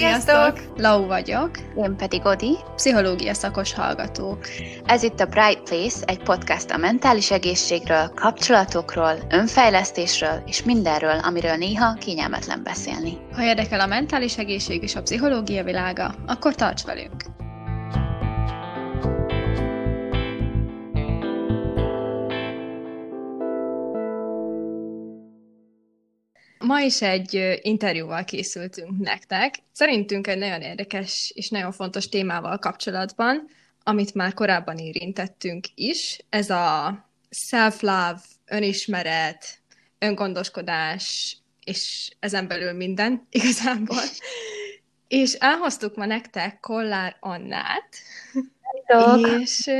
Sziasztok! Lau vagyok. Én pedig Odi. Pszichológia szakos hallgatók. Ez itt a Bright Place, egy podcast a mentális egészségről, kapcsolatokról, önfejlesztésről és mindenről, amiről néha kényelmetlen beszélni. Ha érdekel a mentális egészség és a pszichológia világa, akkor tarts velünk! Ma is egy interjúval készültünk nektek. Szerintünk egy nagyon érdekes és nagyon fontos témával kapcsolatban, amit már korábban érintettünk is. Ez a self-love, önismeret, öngondoskodás, és ezen belül minden igazából. és elhoztuk ma nektek Kollár Annát, és,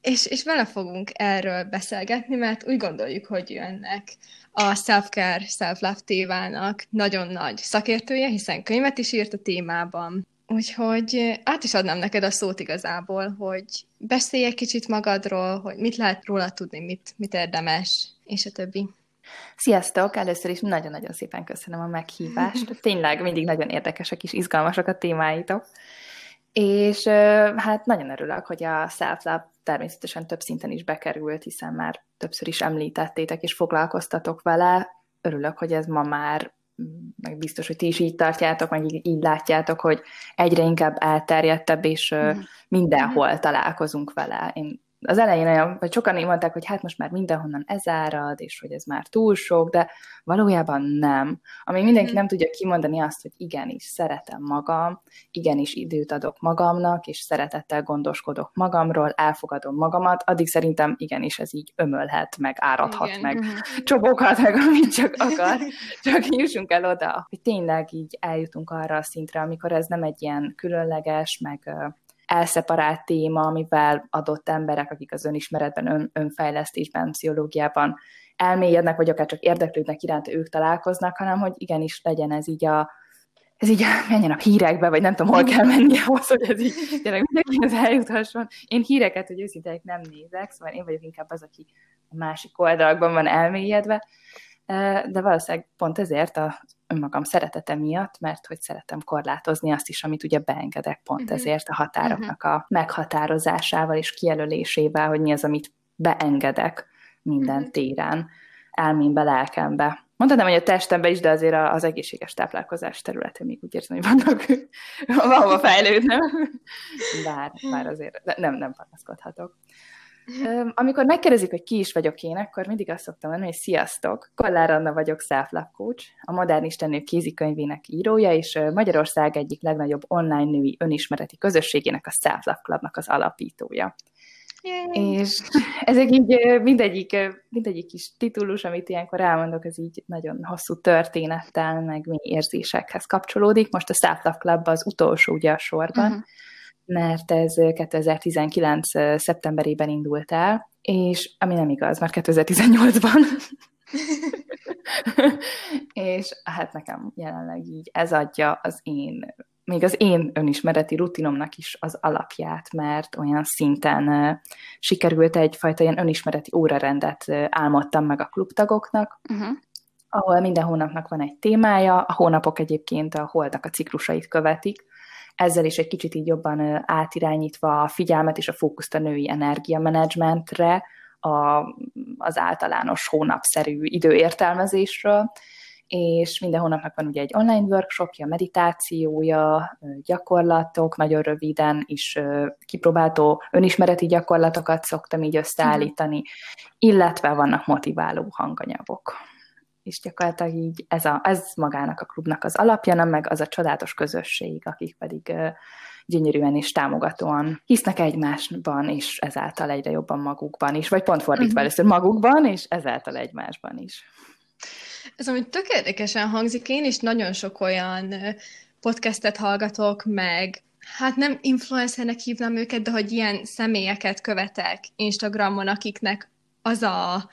és, és vele fogunk erről beszélgetni, mert úgy gondoljuk, hogy ő ennek a self-care, self-love tévának nagyon nagy szakértője, hiszen könyvet is írt a témában. Úgyhogy át is adnám neked a szót igazából, hogy beszélj egy kicsit magadról, hogy mit lehet róla tudni, mit, mit érdemes, és a többi. Sziasztok! Először is nagyon-nagyon szépen köszönöm a meghívást. Tényleg mindig nagyon érdekesek és izgalmasak a témáitok. És hát nagyon örülök, hogy a self-love természetesen több szinten is bekerült, hiszen már többször is említettétek, és foglalkoztatok vele. Örülök, hogy ez ma már meg biztos, hogy ti is így tartjátok, meg így, így látjátok, hogy egyre inkább elterjedtebb, és mm. mindenhol találkozunk vele. Én az elején olyan, vagy sokan mondták, hogy hát most már mindenhonnan ez árad, és hogy ez már túl sok, de valójában nem. Ami mindenki mm. nem tudja kimondani azt, hogy igenis, szeretem magam, igenis időt adok magamnak, és szeretettel gondoskodok magamról, elfogadom magamat, addig szerintem igenis ez így ömölhet, meg áradhat, Igen. meg mm. csoboghat, meg amit csak akar. Csak jussunk el oda, hogy tényleg így eljutunk arra a szintre, amikor ez nem egy ilyen különleges, meg elszeparált téma, amivel adott emberek, akik az önismeretben, ön, önfejlesztésben, pszichológiában elmélyednek, vagy akár csak érdeklődnek iránta, ők találkoznak, hanem hogy igenis legyen ez így a ez így menjen a hírekbe, vagy nem tudom, hol kell menni ahhoz, hogy ez így tényleg mindenkihez eljuthasson. Én híreket, hogy őszintén nem nézek, szóval én vagyok inkább az, aki a másik oldalakban van elmélyedve, de valószínűleg pont ezért az önmagam szeretete miatt, mert hogy szeretem korlátozni azt is, amit ugye beengedek pont uh-huh. ezért a határoknak uh-huh. a meghatározásával és kijelölésével, hogy mi az, amit beengedek minden uh-huh. téren, elménbe, lelkembe. Mondhatnám, hogy a testembe is, de azért az egészséges táplálkozás területe még úgy érzem, hogy vannak valahova fejlődnem. Bár, bár azért nem, nem panaszkodhatok. Amikor megkérdezik, hogy ki is vagyok én, akkor mindig azt szoktam mondani, hogy sziasztok, Kollár Anna vagyok, coach, a Modern Istennő kézikönyvének írója, és Magyarország egyik legnagyobb online női önismereti közösségének, a Self-Love Clubnak az alapítója. Yay. És ezek így mindegyik, mindegyik kis titulus, amit ilyenkor elmondok, ez így nagyon hosszú történettel, meg mély érzésekhez kapcsolódik. Most a Club az utolsó ugye a sorban, uh-huh mert ez 2019. szeptemberében indult el, és ami nem igaz, már 2018-ban. és hát nekem jelenleg így ez adja az én, még az én önismereti rutinomnak is az alapját, mert olyan szinten sikerült egyfajta ilyen önismereti órarendet álmodtam meg a klubtagoknak, uh-huh ahol minden hónapnak van egy témája, a hónapok egyébként a holdnak a ciklusait követik, ezzel is egy kicsit így jobban átirányítva a figyelmet és a fókuszt a női energiamenedzsmentre, a, az általános hónapszerű időértelmezésről, és minden hónapnak van ugye egy online workshopja, meditációja, gyakorlatok, nagyon röviden is kipróbáltó önismereti gyakorlatokat szoktam így összeállítani, illetve vannak motiváló hanganyagok és gyakorlatilag így ez, a, ez magának a klubnak az alapja, nem meg az a csodálatos közösség, akik pedig uh, gyönyörűen és támogatóan hisznek egymásban, és ezáltal egyre jobban magukban is, vagy pont fordítva uh-huh. először magukban, és ezáltal egymásban is. Ez amit tök érdekesen hangzik, én is nagyon sok olyan podcastet hallgatok, meg hát nem influencernek hívnám őket, de hogy ilyen személyeket követek Instagramon, akiknek az a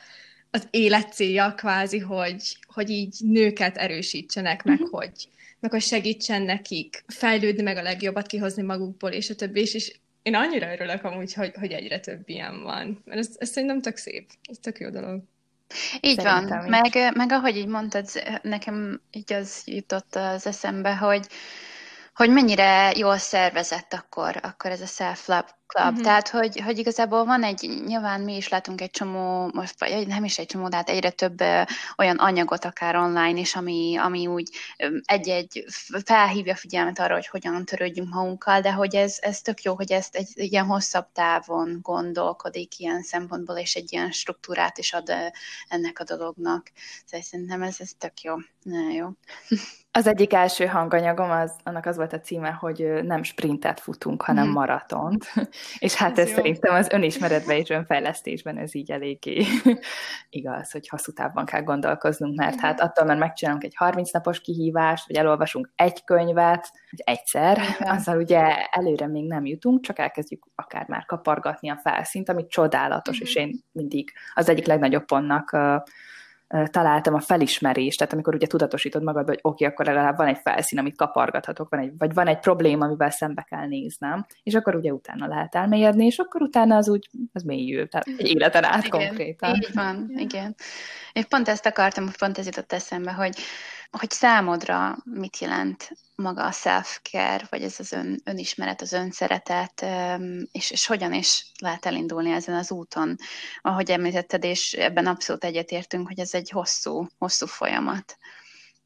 az élet célja kvázi, hogy, hogy így nőket erősítsenek, meg, uh-huh. hogy, meg hogy segítsen nekik fejlődni, meg a legjobbat kihozni magukból, és a többi, és, és én annyira örülök amúgy, hogy, hogy egyre több ilyen van. Mert ez, ez szerintem tök szép, ez tök jó dolog. Így Szerintem van, meg, meg ahogy így mondtad, nekem így az jutott az eszembe, hogy hogy mennyire jól szervezett akkor, akkor ez a self-love club. Uh-huh. Tehát, hogy, hogy igazából van egy, nyilván mi is látunk egy csomó, most vagy nem is egy csomó, de hát egyre több ö, olyan anyagot akár online is, ami, ami úgy egy-egy felhívja figyelmet arra, hogy hogyan törődjünk magunkkal, de hogy ez, ez tök jó, hogy ezt egy ilyen hosszabb távon gondolkodik ilyen szempontból, és egy ilyen struktúrát is ad ennek a dolognak. Szóval szerintem ez, ez tök jó. Nagyon jó. Az egyik első hanganyagom, az, annak az volt a címe, hogy nem sprintet futunk, hanem mm. maratont. És hát ez, ez szerintem az önismeretben és önfejlesztésben ez így eléggé igaz, hogy hosszú távban kell gondolkoznunk, mert mm. hát attól, mert megcsinálunk egy 30 napos kihívást, vagy elolvasunk egy könyvet, vagy egyszer, azzal ugye előre még nem jutunk, csak elkezdjük akár már kapargatni a felszínt, ami csodálatos, mm. és én mindig az egyik legnagyobb pontnak találtam a felismerést, tehát amikor ugye tudatosítod magad, hogy oké, okay, akkor legalább van egy felszín, amit kapargathatok, van egy, vagy van egy probléma, amivel szembe kell néznem, és akkor ugye utána lehet elmélyedni, és akkor utána az úgy, az mélyül, tehát egy életen át igen, konkrétan. Így van, igen. Én pont ezt akartam, pont ez jutott eszembe, hogy hogy számodra mit jelent maga a self-care, vagy ez az ön, önismeret, az önszeretet, és, és hogyan is lehet elindulni ezen az úton. Ahogy említetted, és ebben abszolút egyetértünk, hogy ez egy hosszú, hosszú folyamat.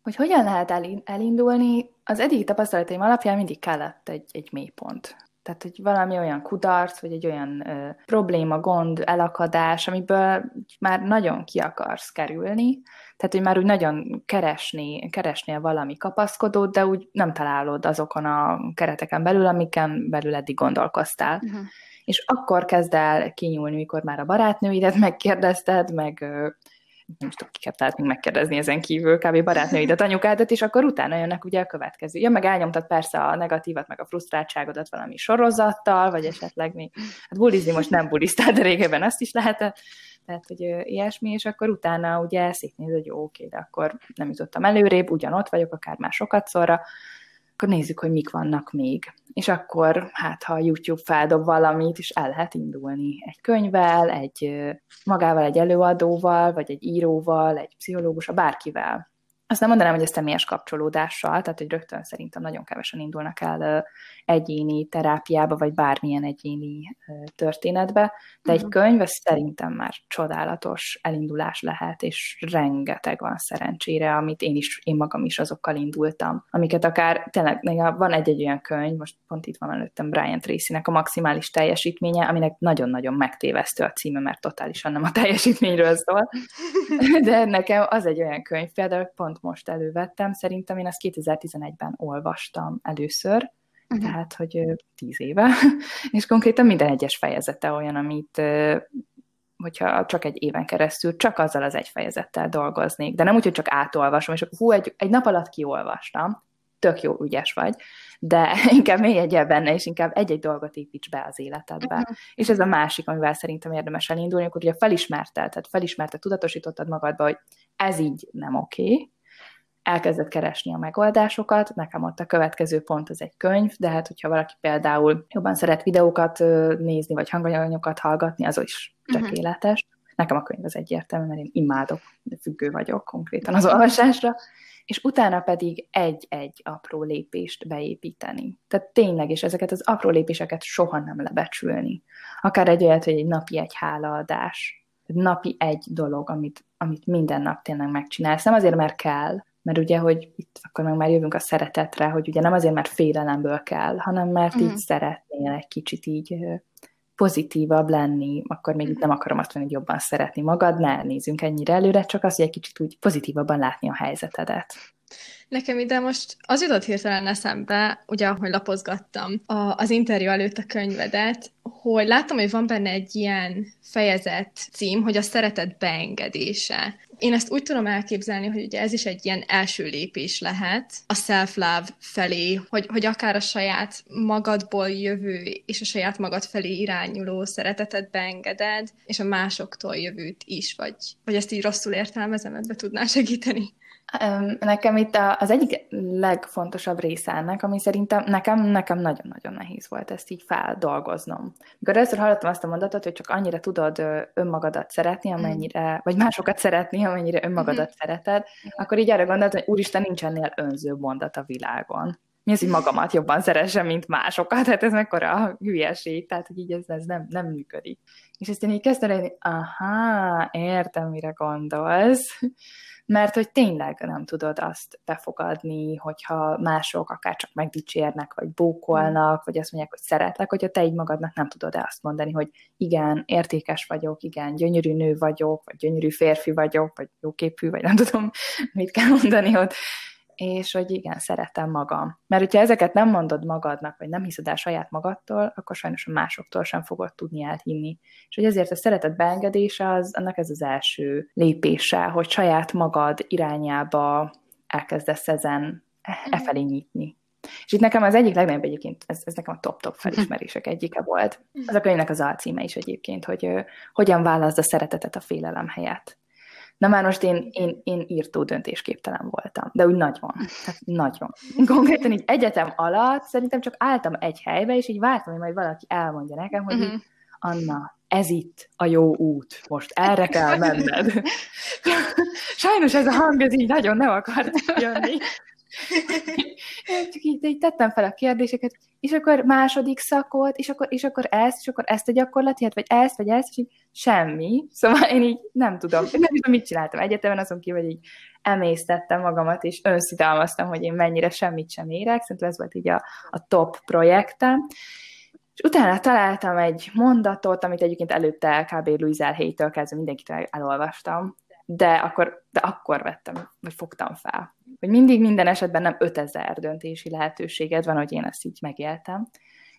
Hogy hogyan lehet elindulni, az eddigi tapasztalataim alapján mindig kellett egy, egy mélypont. Tehát, hogy valami olyan kudarc, vagy egy olyan ö, probléma, gond, elakadás, amiből már nagyon ki akarsz kerülni, tehát, hogy már úgy nagyon keresni, keresnél valami kapaszkodót, de úgy nem találod azokon a kereteken belül, amiken belül eddig gondolkoztál. Uh-huh. És akkor kezd el kinyúlni, mikor már a barátnőidet megkérdezted, meg nem is kiket lehet még megkérdezni ezen kívül, kb. barátnőidet, anyukádat, és akkor utána jönnek ugye a következő. Ja, meg elnyomtad persze a negatívat, meg a frusztráltságodat valami sorozattal, vagy esetleg még, hát bulizni most nem bulisztál, de régebben azt is lehetett, tehát, hogy ilyesmi, és akkor utána ugye szétnéz, hogy jó, oké, de akkor nem jutottam előrébb, ugyanott vagyok, akár már sokat szorra, akkor nézzük, hogy mik vannak még. És akkor, hát ha a YouTube feldob valamit, és el lehet indulni egy könyvvel, egy magával egy előadóval, vagy egy íróval, egy pszichológus, bárkivel. Azt nem mondanám, hogy ez személyes kapcsolódással, tehát hogy rögtön szerintem nagyon kevesen indulnak el egyéni terápiába, vagy bármilyen egyéni történetbe, de egy mhm. könyv ez szerintem már csodálatos elindulás lehet, és rengeteg van szerencsére, amit én is, én magam is azokkal indultam, amiket akár tényleg van egy-egy olyan könyv, most pont itt van előttem Brian Tracy-nek a maximális teljesítménye, aminek nagyon-nagyon megtévesztő a címe, mert totálisan nem a teljesítményről szól, de nekem az egy olyan könyv, például pont most elővettem, szerintem én ezt 2011-ben olvastam először, uh-huh. tehát hogy tíz éve, és konkrétan minden egyes fejezete olyan, amit hogyha csak egy éven keresztül csak azzal az egy fejezettel dolgoznék, de nem úgy, hogy csak átolvasom, és akkor hú, egy, egy nap alatt kiolvastam, tök jó ügyes vagy, de inkább mély egyel benne, és inkább egy-egy dolgot építs be az életedbe. Uh-huh. És ez a másik, amivel szerintem érdemes elindulni, akkor ugye felismerted, tehát felismerted, tudatosítottad magadba, hogy ez így nem oké, okay, elkezdett keresni a megoldásokat, nekem ott a következő pont az egy könyv, de hát hogyha valaki például jobban szeret videókat nézni, vagy hanganyagokat hallgatni, az is mhm. tökéletes. Uh-huh. Nekem a könyv az egyértelmű, mert én imádok, de függő vagyok konkrétan az olvasásra, és utána pedig egy-egy apró lépést beépíteni. Tehát tényleg, és ezeket az apró lépéseket soha nem lebecsülni. Akár egy olyat, hogy egy napi egy hálaadás, napi egy dolog, amit, amit minden nap tényleg megcsinálsz. Nem azért, mert kell, mert ugye, hogy itt akkor meg már jövünk a szeretetre, hogy ugye nem azért, mert félelemből kell, hanem mert mm. így szeretnél egy kicsit így pozitívabb lenni, akkor még mm. nem akarom azt mondani, hogy jobban szeretni magad, ne nézzünk ennyire előre, csak az, hogy egy kicsit úgy pozitívabban látni a helyzetedet. Nekem ide most az jutott hirtelen eszembe, ugye ahogy lapozgattam a, az interjú előtt a könyvedet, hogy láttam, hogy van benne egy ilyen fejezet cím, hogy a szeretet beengedése. Én ezt úgy tudom elképzelni, hogy ugye ez is egy ilyen első lépés lehet a self-love felé, hogy, hogy akár a saját magadból jövő és a saját magad felé irányuló szeretetet beengeded, és a másoktól jövőt is, vagy, vagy ezt így rosszul értelmezem, ebbe tudnál segíteni? Nekem itt az egyik legfontosabb része ennek, ami szerintem nekem, nekem nagyon-nagyon nehéz volt ezt így feldolgoznom. Mikor először hallottam azt a mondatot, hogy csak annyira tudod önmagadat szeretni, mm. amennyire, vagy másokat szeretni, amennyire önmagadat mm. szereted, akkor így arra gondoltam, hogy úristen, nincs ennél önző mondat a világon. mi az, hogy magamat jobban szeressem, mint másokat, hát ez mekkora hülyeség, tehát hogy így ez, ez nem, nem működik. És ezt én így kezdtem, hogy aha, értem, mire gondolsz, mert hogy tényleg nem tudod azt befogadni, hogyha mások akár csak megdicsérnek, vagy bókolnak, vagy azt mondják, hogy szeretlek, hogyha te így magadnak nem tudod azt mondani, hogy igen, értékes vagyok, igen, gyönyörű nő vagyok, vagy gyönyörű férfi vagyok, vagy jóképű, vagy nem tudom, mit kell mondani ott, és hogy igen, szeretem magam. Mert hogyha ezeket nem mondod magadnak, vagy nem hiszed el saját magadtól, akkor sajnos a másoktól sem fogod tudni elhinni. És hogy ezért a szeretet beengedése az, annak ez az első lépése, hogy saját magad irányába elkezdesz ezen e, e felé nyitni. És itt nekem az egyik legnagyobb egyébként, ez, ez nekem a top-top felismerések egyike volt. Az a könyvnek az alcíme is egyébként, hogy uh, hogyan válaszd a szeretetet a félelem helyett. Na már most én, én, én írtó döntésképtelen voltam, de úgy nagyon, tehát nagyon. Konkrétan így egyetem alatt szerintem csak álltam egy helybe, és így vártam, hogy majd valaki elmondja nekem, hogy uh-huh. Anna, ez itt a jó út, most erre kell menned. Sajnos ez a hang, ez így nagyon nem akart jönni. Csak így, így tettem fel a kérdéseket, és akkor második szakot, és akkor, és akkor ezt, és akkor ezt a gyakorlatilag, vagy ezt, vagy ezt, és így semmi. Szóval én így nem tudom, nem tudom, mit csináltam egyetemen, azon kívül, hogy így emésztettem magamat, és önszidalmaztam, hogy én mennyire semmit sem érek, szerintem ez volt így a, a top projektem. És utána találtam egy mondatot, amit egyébként előtte kb. Louise Hay-től kezdve mindenkit elolvastam, de akkor, de akkor vettem, vagy fogtam fel. Hogy mindig minden esetben nem 5000 döntési lehetőséged van, hogy én ezt így megéltem.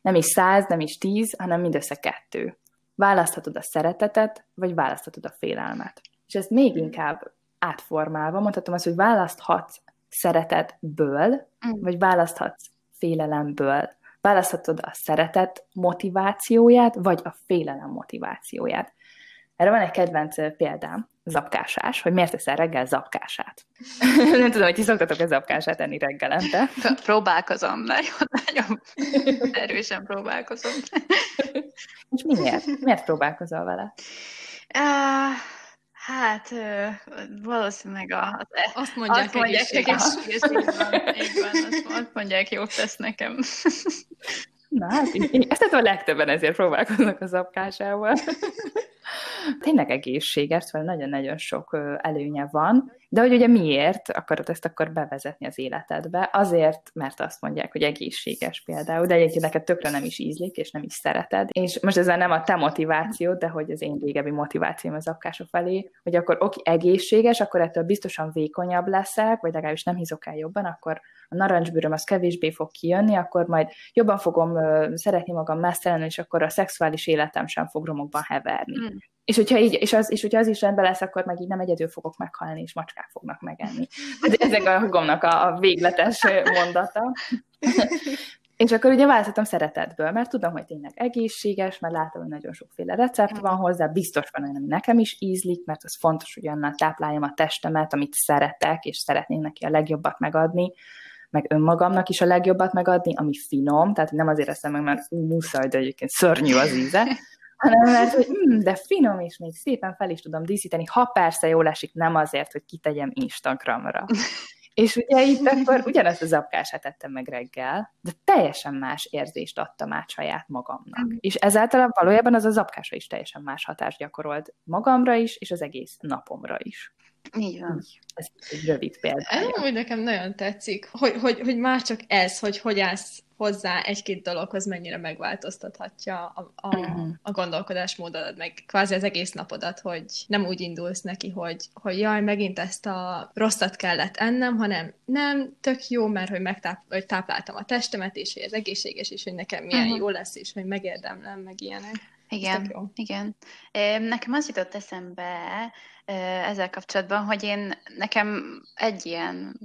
Nem is száz, nem is tíz, hanem mindössze kettő. Választhatod a szeretetet, vagy választhatod a félelmet. És ezt még inkább átformálva mondhatom azt, hogy választhatsz szeretetből, mm. vagy választhatsz félelemből. Választhatod a szeretet motivációját, vagy a félelem motivációját. Erre van egy kedvenc példám, zapkásás, hogy miért teszel reggel zapkását. nem tudom, hogy ti szoktatok a zapkását enni reggelente. Próbálkozom, nagyon, nagyon erősen próbálkozom. És miért? Miért próbálkozol vele? Uh, hát valószínűleg a, az, e- azt mondják, azt mondják egészséges. egészséges. Így van, így van, azt mondják, jót tesz nekem. Na hát, ezt a legtöbben ezért próbálkoznak a zapkásával. Tényleg egészséges, szóval nagyon-nagyon sok előnye van, de hogy ugye miért akarod ezt akkor bevezetni az életedbe? Azért, mert azt mondják, hogy egészséges például, de egyébként neked tökre nem is ízlik, és nem is szereted. És most ez nem a te motivációd, de hogy az én régebbi motivációm az apkások felé, hogy akkor oké, egészséges, akkor ettől biztosan vékonyabb leszek, vagy legalábbis nem hízok el jobban, akkor a narancsbőröm az kevésbé fog kijönni, akkor majd jobban fogom szeretni magam messzelni, és akkor a szexuális életem sem fog romokban heverni. Mm. És hogyha, így, és, az, és hogyha az is rendben lesz, akkor meg így nem egyedül fogok meghalni, és macskák fognak megenni. Ez ezek a hugomnak a, a végletes mondata. És akkor ugye változtatom szeretetből, mert tudom, hogy tényleg egészséges, mert látom, hogy nagyon sokféle recept van hozzá, biztos van olyan, ami nekem is ízlik, mert az fontos, hogy annál tápláljam a testemet, amit szeretek, és szeretnék neki a legjobbat megadni, meg önmagamnak is a legjobbat megadni, ami finom, tehát nem azért eszem meg, mert ú, muszáj, de egyébként szörnyű az íze, hanem mert, hogy mm, de finom, és még szépen fel is tudom díszíteni, ha persze jól esik, nem azért, hogy kitegyem Instagramra. És ugye itt akkor ugyanazt az apkását tettem meg reggel, de teljesen más érzést adtam át saját magamnak. Mm. És ezáltal valójában az az apkása is teljesen más hatást gyakorolt magamra is, és az egész napomra is. Így van. Ez egy rövid példa. Ez nekem nagyon tetszik, hogy, hogy, hogy már csak ez, hogy hogy állsz hozzá egy-két dologhoz mennyire megváltoztathatja a, a, uh-huh. a gondolkodásmódodat, meg kvázi az egész napodat, hogy nem úgy indulsz neki, hogy, hogy jaj, megint ezt a rosszat kellett ennem, hanem nem, tök jó, mert hogy, megtáp, hogy tápláltam a testemet, és hogy ez egészséges, és hogy nekem milyen uh-huh. jó lesz, és hogy megérdemlem, meg ilyenek. Igen, igen. Nekem az jutott eszembe ezzel kapcsolatban, hogy én nekem egy ilyen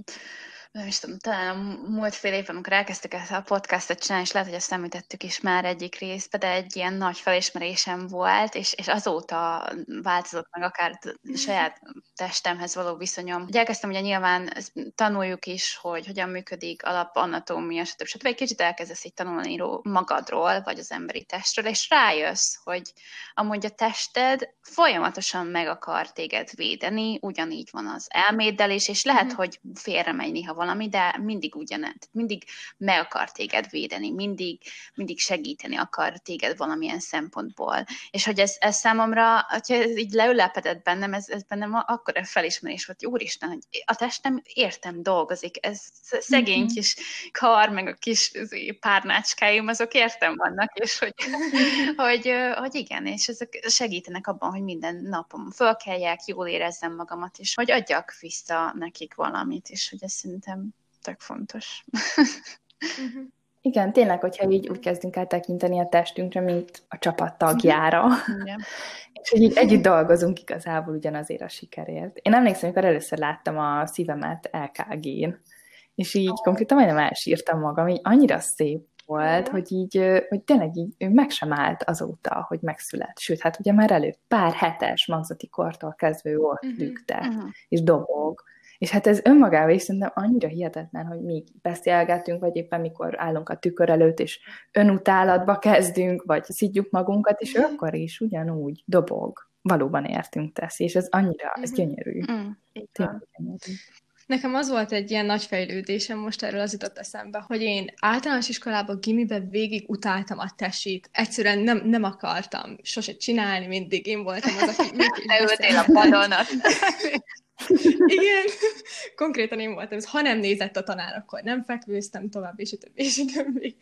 nem is tudom, talán a múlt fél évben, amikor elkezdtük ezt a podcastot csinálni, és lehet, hogy ezt említettük is már egyik részben, de egy ilyen nagy felismerésem volt, és, és azóta változott meg akár saját testemhez való viszonyom. Ugye elkezdtem ugye nyilván tanuljuk is, hogy hogyan működik alap anatómia, stb. stb. Egy kicsit elkezdesz így tanulni magadról, vagy az emberi testről, és rájössz, hogy amúgy a tested folyamatosan meg akar téged védeni, ugyanígy van az elméddel is, és lehet, mm. hogy félre megy néha valami, de mindig ugyanaz, mindig meg akar téged védeni, mindig, mindig segíteni akar téged valamilyen szempontból. És hogy ez, ez számomra, hogyha ez így leülepedett bennem, ez, ez bennem akkor felismerés volt, hogy úristen, hogy a testem értem dolgozik, ez szegény mm-hmm. kis kar, meg a kis párnácskáim, azok értem vannak, és hogy, hogy, hogy igen, és ezek segítenek abban, hogy minden napom fölkeljek, jól érezzem magamat, és hogy adjak vissza nekik valamit, és hogy ez szerintem tök fontos. Uh-huh. Igen, tényleg, hogyha így úgy kezdünk el tekinteni a testünkre, mint a csapat tagjára, Igen. és hogy így együtt dolgozunk igazából ugyanazért a sikerért. Én emlékszem, amikor először láttam a szívemet LKG-n, és így oh. konkrétan majdnem elsírtam magam, így annyira szép volt, oh. hogy így, hogy tényleg így ő meg sem állt azóta, hogy megszület. Sőt, hát ugye már előtt pár hetes magzati kortól kezdve ott uh-huh. lüktet, uh-huh. és dobog, és hát ez önmagában is szerintem annyira hihetetlen, hogy mi beszélgetünk, vagy éppen mikor állunk a tükör előtt, és önutálatba kezdünk, vagy szidjuk magunkat, és ő akkor is ugyanúgy dobog. Valóban értünk teszi, és ez annyira, ez mhm. gyönyörű. Mm. gyönyörű. Nekem az volt egy ilyen nagy fejlődésem, most erről az jutott eszembe, hogy én általános iskolában, gimiben végig utáltam a tesit. Egyszerűen nem, nem akartam sose csinálni, mindig én voltam az, aki... Te a padonat. Igen, konkrétan én voltam, ez, ha nem nézett a tanár, akkor nem fekvőztem tovább, és a többi, és a többi.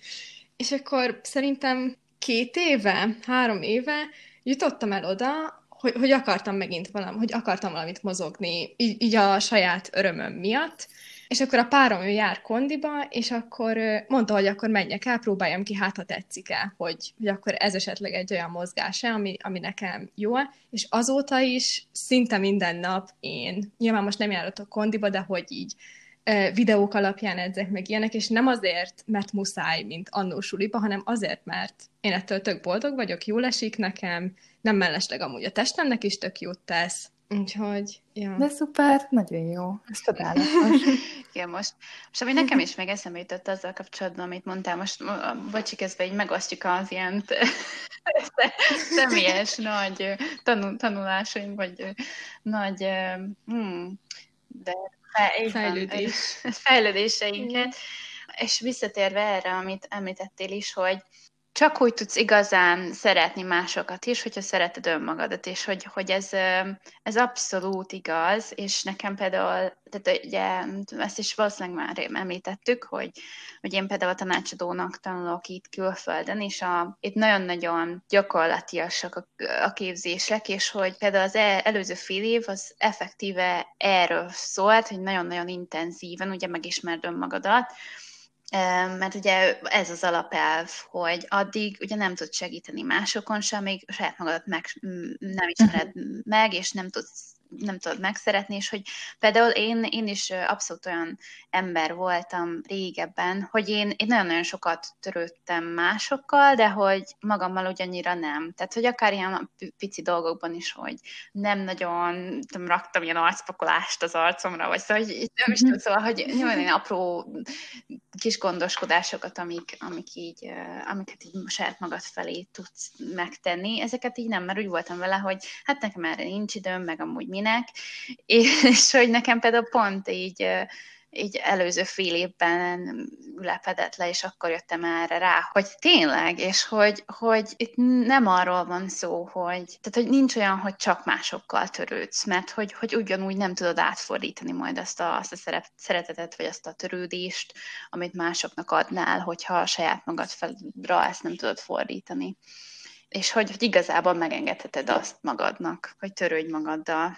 És akkor szerintem két éve, három éve jutottam el oda, hogy, hogy akartam megint valami, hogy akartam valamit mozogni, így, így a saját örömöm miatt, és akkor a párom ő jár kondiba, és akkor mondta, hogy akkor menjek el, próbáljam ki, hát ha tetszik-e, hogy, hogy akkor ez esetleg egy olyan mozgás ami, ami nekem jó és azóta is szinte minden nap én, nyilván most nem járok a kondiba, de hogy így videók alapján edzek meg ilyenek, és nem azért, mert muszáj, mint annó suliba, hanem azért, mert én ettől tök boldog vagyok, jól esik nekem, nem mellesleg amúgy a testemnek is tök jót tesz, Úgyhogy, ja. De szuper, nagyon jó. Ez csodálatos. Igen, most, most ami nekem is meg eszembe jutott azzal kapcsolatban, amit mondtál, most bocsi kezdve így megosztjuk az ilyen személyes nagy tanul, tanulásaink, vagy nagy hmm, de fe, fejlődés. fejlődéseinket. És visszatérve erre, amit említettél is, hogy csak úgy tudsz igazán szeretni másokat is, hogyha szereted önmagadat, és hogy, hogy ez, ez abszolút igaz, és nekem például, tehát ugye ezt is valószínűleg már említettük, hogy, hogy én például a tanácsadónak tanulok itt külföldön, és a, itt nagyon-nagyon gyakorlatiasak a, a képzések, és hogy például az e, előző fél év az effektíve erről szólt, hogy nagyon-nagyon intenzíven ugye megismerd önmagadat, mert ugye ez az alapelv, hogy addig ugye nem tudsz segíteni másokon sem, még saját magadat meg, nem ismered uh-huh. meg, és nem tudsz nem tudod megszeretni, és hogy például én, én is abszolút olyan ember voltam régebben, hogy én, én nagyon-nagyon sokat törődtem másokkal, de hogy magammal ugyannyira nem. Tehát, hogy akár ilyen pici dolgokban is, hogy nem nagyon tudom, raktam ilyen arcpakolást az arcomra, vagy szóval, hogy nem is tudom, szóval, hogy nyilván apró kis gondoskodásokat, amik, amik így, amiket így saját magad felé tudsz megtenni, ezeket így nem, mert úgy voltam vele, hogy hát nekem erre nincs időm, meg amúgy minek, és hogy nekem például pont így így előző fél évben ülepedett le, és akkor jöttem erre rá, hogy tényleg, és hogy, hogy itt nem arról van szó, hogy, tehát, hogy nincs olyan, hogy csak másokkal törődsz, mert hogy, hogy ugyanúgy nem tudod átfordítani majd azt a, azt a szeretetet, vagy azt a törődést, amit másoknak adnál, hogyha a saját magad felra ezt nem tudod fordítani. És hogy, hogy igazából megengedheted azt magadnak, hogy törődj magaddal.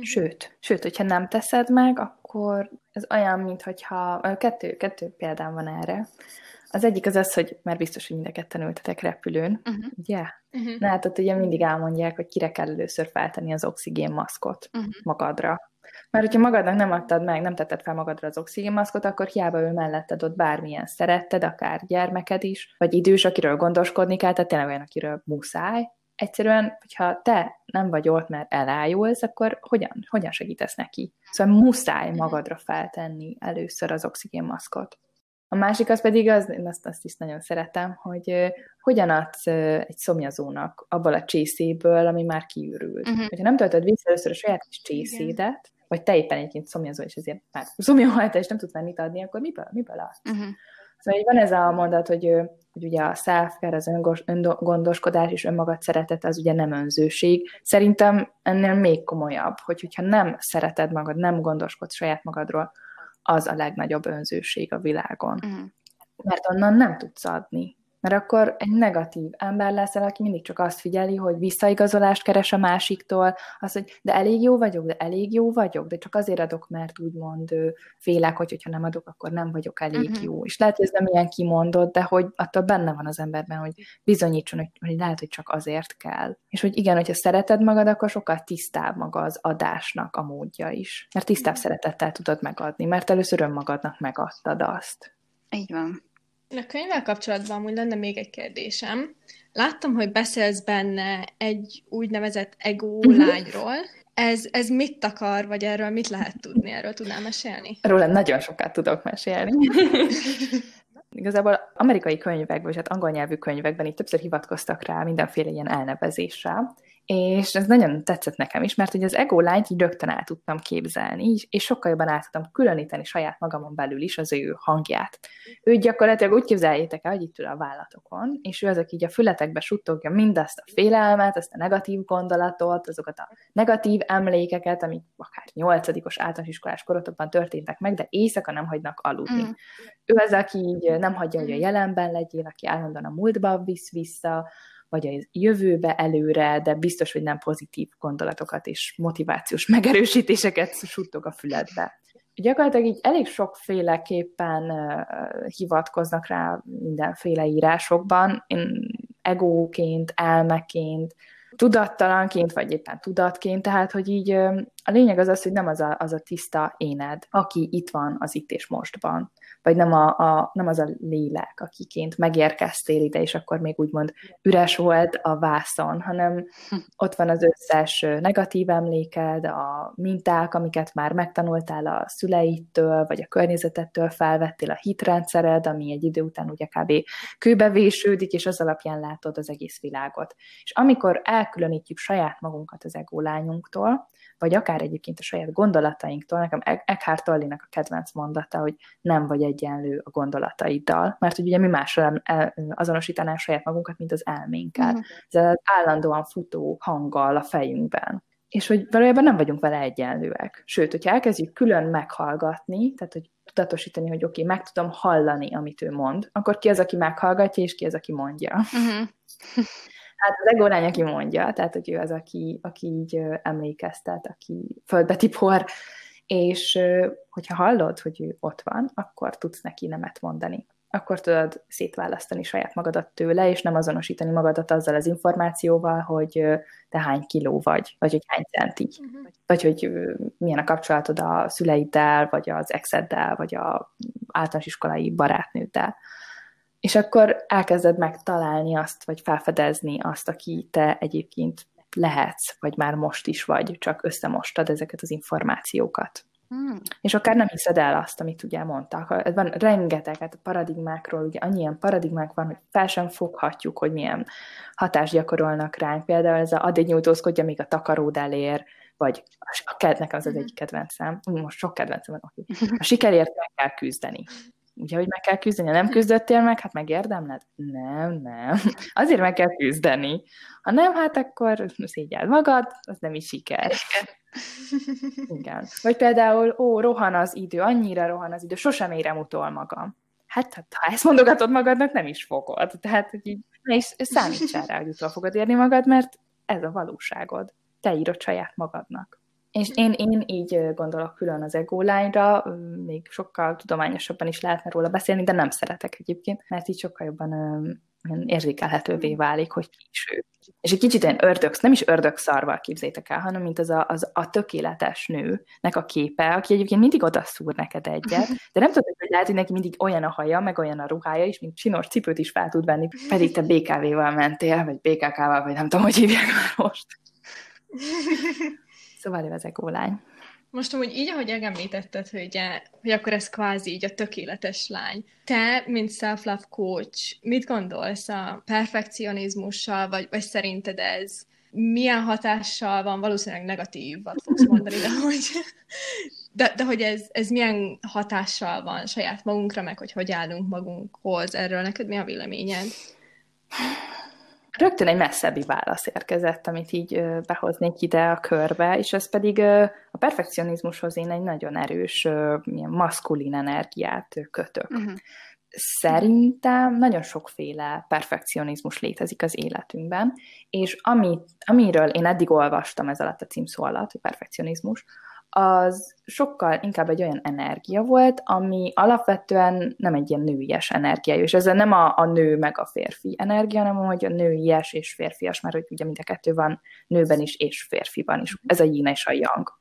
Sőt, sőt, hogyha nem teszed meg, akkor ez olyan, mintha kettő, kettő példám van erre. Az egyik az az, hogy már biztos, hogy mind a ketten ültetek repülőn, uh-huh. ugye? Uh-huh. Na hát ott ugye mindig elmondják, hogy kire kell először feltenni az oxigénmaszkot uh-huh. magadra. Mert hogyha magadnak nem adtad meg, nem tetted fel magadra az oxigénmaszkot, akkor hiába ő melletted ott bármilyen szeretted, akár gyermeked is, vagy idős, akiről gondoskodni kell, tehát tényleg olyan, akiről muszáj, egyszerűen, hogyha te nem vagy ott, mert elájulsz, akkor hogyan, hogyan segítesz neki? Szóval muszáj mhm. magadra feltenni először az oxigénmaszkot. A másik az pedig az, én azt, azt is nagyon szeretem, hogy uh, hogyan adsz uh, egy szomjazónak abból a csészéből, ami már kiürült. Uh-huh. Hogyha nem töltöd vissza először a saját kis csészédet, vagy te éppen egyébként szomjazol, és ezért már szomjahajta, és nem tudsz már mit adni, akkor miből, miből adsz? Uh-huh. Szóval van ez a mondat, hogy, hogy ugye a self-care, az öngondoskodás és önmagad szeretet az ugye nem önzőség. Szerintem ennél még komolyabb, hogy hogyha nem szereted magad, nem gondoskodsz saját magadról, az a legnagyobb önzőség a világon. Uh-huh. Mert onnan nem tudsz adni. Mert akkor egy negatív ember leszel, aki mindig csak azt figyeli, hogy visszaigazolást keres a másiktól, azt, hogy de elég jó vagyok, de elég jó vagyok, de csak azért adok, mert úgymond félek, hogy hogyha nem adok, akkor nem vagyok elég uh-huh. jó. És lehet, hogy ez nem ilyen kimondott, de hogy attól benne van az emberben, hogy bizonyítson, hogy, hogy lehet, hogy csak azért kell. És hogy igen, hogyha szereted magad, akkor sokkal tisztább maga az adásnak a módja is. Mert tisztább szeretettel tudod megadni, mert először önmagadnak megadtad azt. Így van. A könyvvel kapcsolatban amúgy lenne még egy kérdésem. Láttam, hogy beszélsz benne egy úgynevezett ego uh-huh. lányról. Ez, ez mit akar, vagy erről mit lehet tudni? Erről tudnál mesélni? Róla nagyon sokat tudok mesélni. Igazából amerikai könyvekben, vagy hát angol nyelvű könyvekben itt többször hivatkoztak rá mindenféle ilyen elnevezésre, és ez nagyon tetszett nekem is, mert hogy az ego lányt így rögtön el tudtam képzelni, és sokkal jobban át tudtam különíteni saját magamon belül is az ő hangját. Ő gyakorlatilag úgy képzeljétek el, hogy itt ül a vállatokon, és ő az, aki így a fületekbe suttogja mindazt a félelmet, azt a negatív gondolatot, azokat a negatív emlékeket, amik akár nyolcadikos általános iskolás korotokban történtek meg, de éjszaka nem hagynak aludni. Mm. Ő az, aki így nem hagyja, hogy a jelenben legyél, aki állandóan a múltba visz vissza, vagy a jövőbe előre, de biztos, hogy nem pozitív gondolatokat és motivációs megerősítéseket suttog a füledbe. Gyakorlatilag így elég sokféleképpen hivatkoznak rá mindenféle írásokban, én egóként, elmeként, tudattalanként, vagy éppen tudatként, tehát, hogy így a lényeg az az, hogy nem az a, az a tiszta éned, aki itt van az itt és mostban, vagy nem, a, a, nem az a lélek, akiként megérkeztél ide, és akkor még úgymond üres volt a vászon, hanem ott van az összes negatív emléked, a minták, amiket már megtanultál a szüleitől, vagy a környezetettől felvettél, a hitrendszered, ami egy idő után ugye kb. kőbevésődik, és az alapján látod az egész világot. És amikor elkülönítjük saját magunkat az ególányunktól, vagy akár egyébként a saját gondolatainktól. Nekem Eckhart Tollinak a kedvenc mondata, hogy nem vagy egyenlő a gondolataiddal, mert hogy ugye mi másra azonosítanánk saját magunkat, mint az elménkkel. Uh-huh. Ez az állandóan futó hanggal a fejünkben és hogy valójában nem vagyunk vele egyenlőek. Sőt, hogyha elkezdjük külön meghallgatni, tehát hogy tudatosítani, hogy oké, okay, meg tudom hallani, amit ő mond, akkor ki az, aki meghallgatja, és ki az, aki mondja. Uh-huh. Hát az ego lány, aki mondja, tehát hogy ő az, aki, aki így emlékeztet, aki földbe tipor, és hogyha hallod, hogy ő ott van, akkor tudsz neki nemet mondani. Akkor tudod szétválasztani saját magadat tőle, és nem azonosítani magadat azzal az információval, hogy te hány kiló vagy, vagy hogy hány centi, uh-huh. vagy hogy milyen a kapcsolatod a szüleiddel, vagy az exeddel, vagy a általános iskolai barátnőddel és akkor elkezded megtalálni azt, vagy felfedezni azt, aki te egyébként lehetsz, vagy már most is vagy, csak összemostad ezeket az információkat. Hmm. És akár nem hiszed el azt, amit ugye mondtak. Van rengeteg, hát a paradigmákról, ugye annyi ilyen paradigmák van, hogy fel sem foghatjuk, hogy milyen hatást gyakorolnak ránk. Például ez a addig nyújtózkodja, míg a takaród elér, vagy a, a nekem az az hmm. egy kedvencem, most sok kedvencem van, okay. a sikerért meg kell küzdeni ugye, hogy meg kell küzdeni, nem küzdöttél meg, hát megérdemled? Nem, nem. Azért meg kell küzdeni. Ha nem, hát akkor szégyeld magad, az nem is siker. Igen. Vagy például, ó, rohan az idő, annyira rohan az idő, sosem érem utol magam. Hát, hát ha ezt mondogatod magadnak, nem is fogod. Tehát, hogy így, ne is számítsál rá, hogy utol fogod érni magad, mert ez a valóságod. Te írod saját magadnak. És én, én így gondolok külön az ego lányra, még sokkal tudományosabban is lehetne róla beszélni, de nem szeretek egyébként, mert így sokkal jobban érzékelhetővé válik, hogy ki is ő. És egy kicsit ilyen ördög, nem is ördög szarval képzétek el, hanem mint az a, az a tökéletes nőnek a képe, aki egyébként mindig oda szúr neked egyet, de nem tudod, hogy lehet, hogy neki mindig olyan a haja, meg olyan a ruhája is, mint csinos cipőt is fel tud venni, pedig te BKV-val mentél, vagy BKK-val, vagy nem tudom, hogy hívják már most. Szóval ő az ególány. Most amúgy így, ahogy említetted, hogy, hogy akkor ez kvázi így a tökéletes lány. Te, mint self-love coach, mit gondolsz a perfekcionizmussal, vagy, vagy szerinted ez milyen hatással van, valószínűleg negatívat fogsz mondani, de hogy, de, de hogy ez, ez milyen hatással van saját magunkra, meg hogy hogy állunk magunkhoz, erről neked mi a véleményed? Rögtön egy messzebbi válasz érkezett, amit így behoznék ide a körbe, és ez pedig a perfekcionizmushoz én egy nagyon erős, milyen maszkulin energiát kötök. Uh-huh. Szerintem nagyon sokféle perfekcionizmus létezik az életünkben, és amit, amiről én eddig olvastam ez alatt a címszó alatt, hogy perfekcionizmus, az sokkal inkább egy olyan energia volt, ami alapvetően nem egy ilyen nőies energia, és ez nem a, a nő meg a férfi energia, hanem hogy a nőies és férfias, mert hogy ugye mind a kettő van nőben is és férfiban is. Ez a yin és a yang.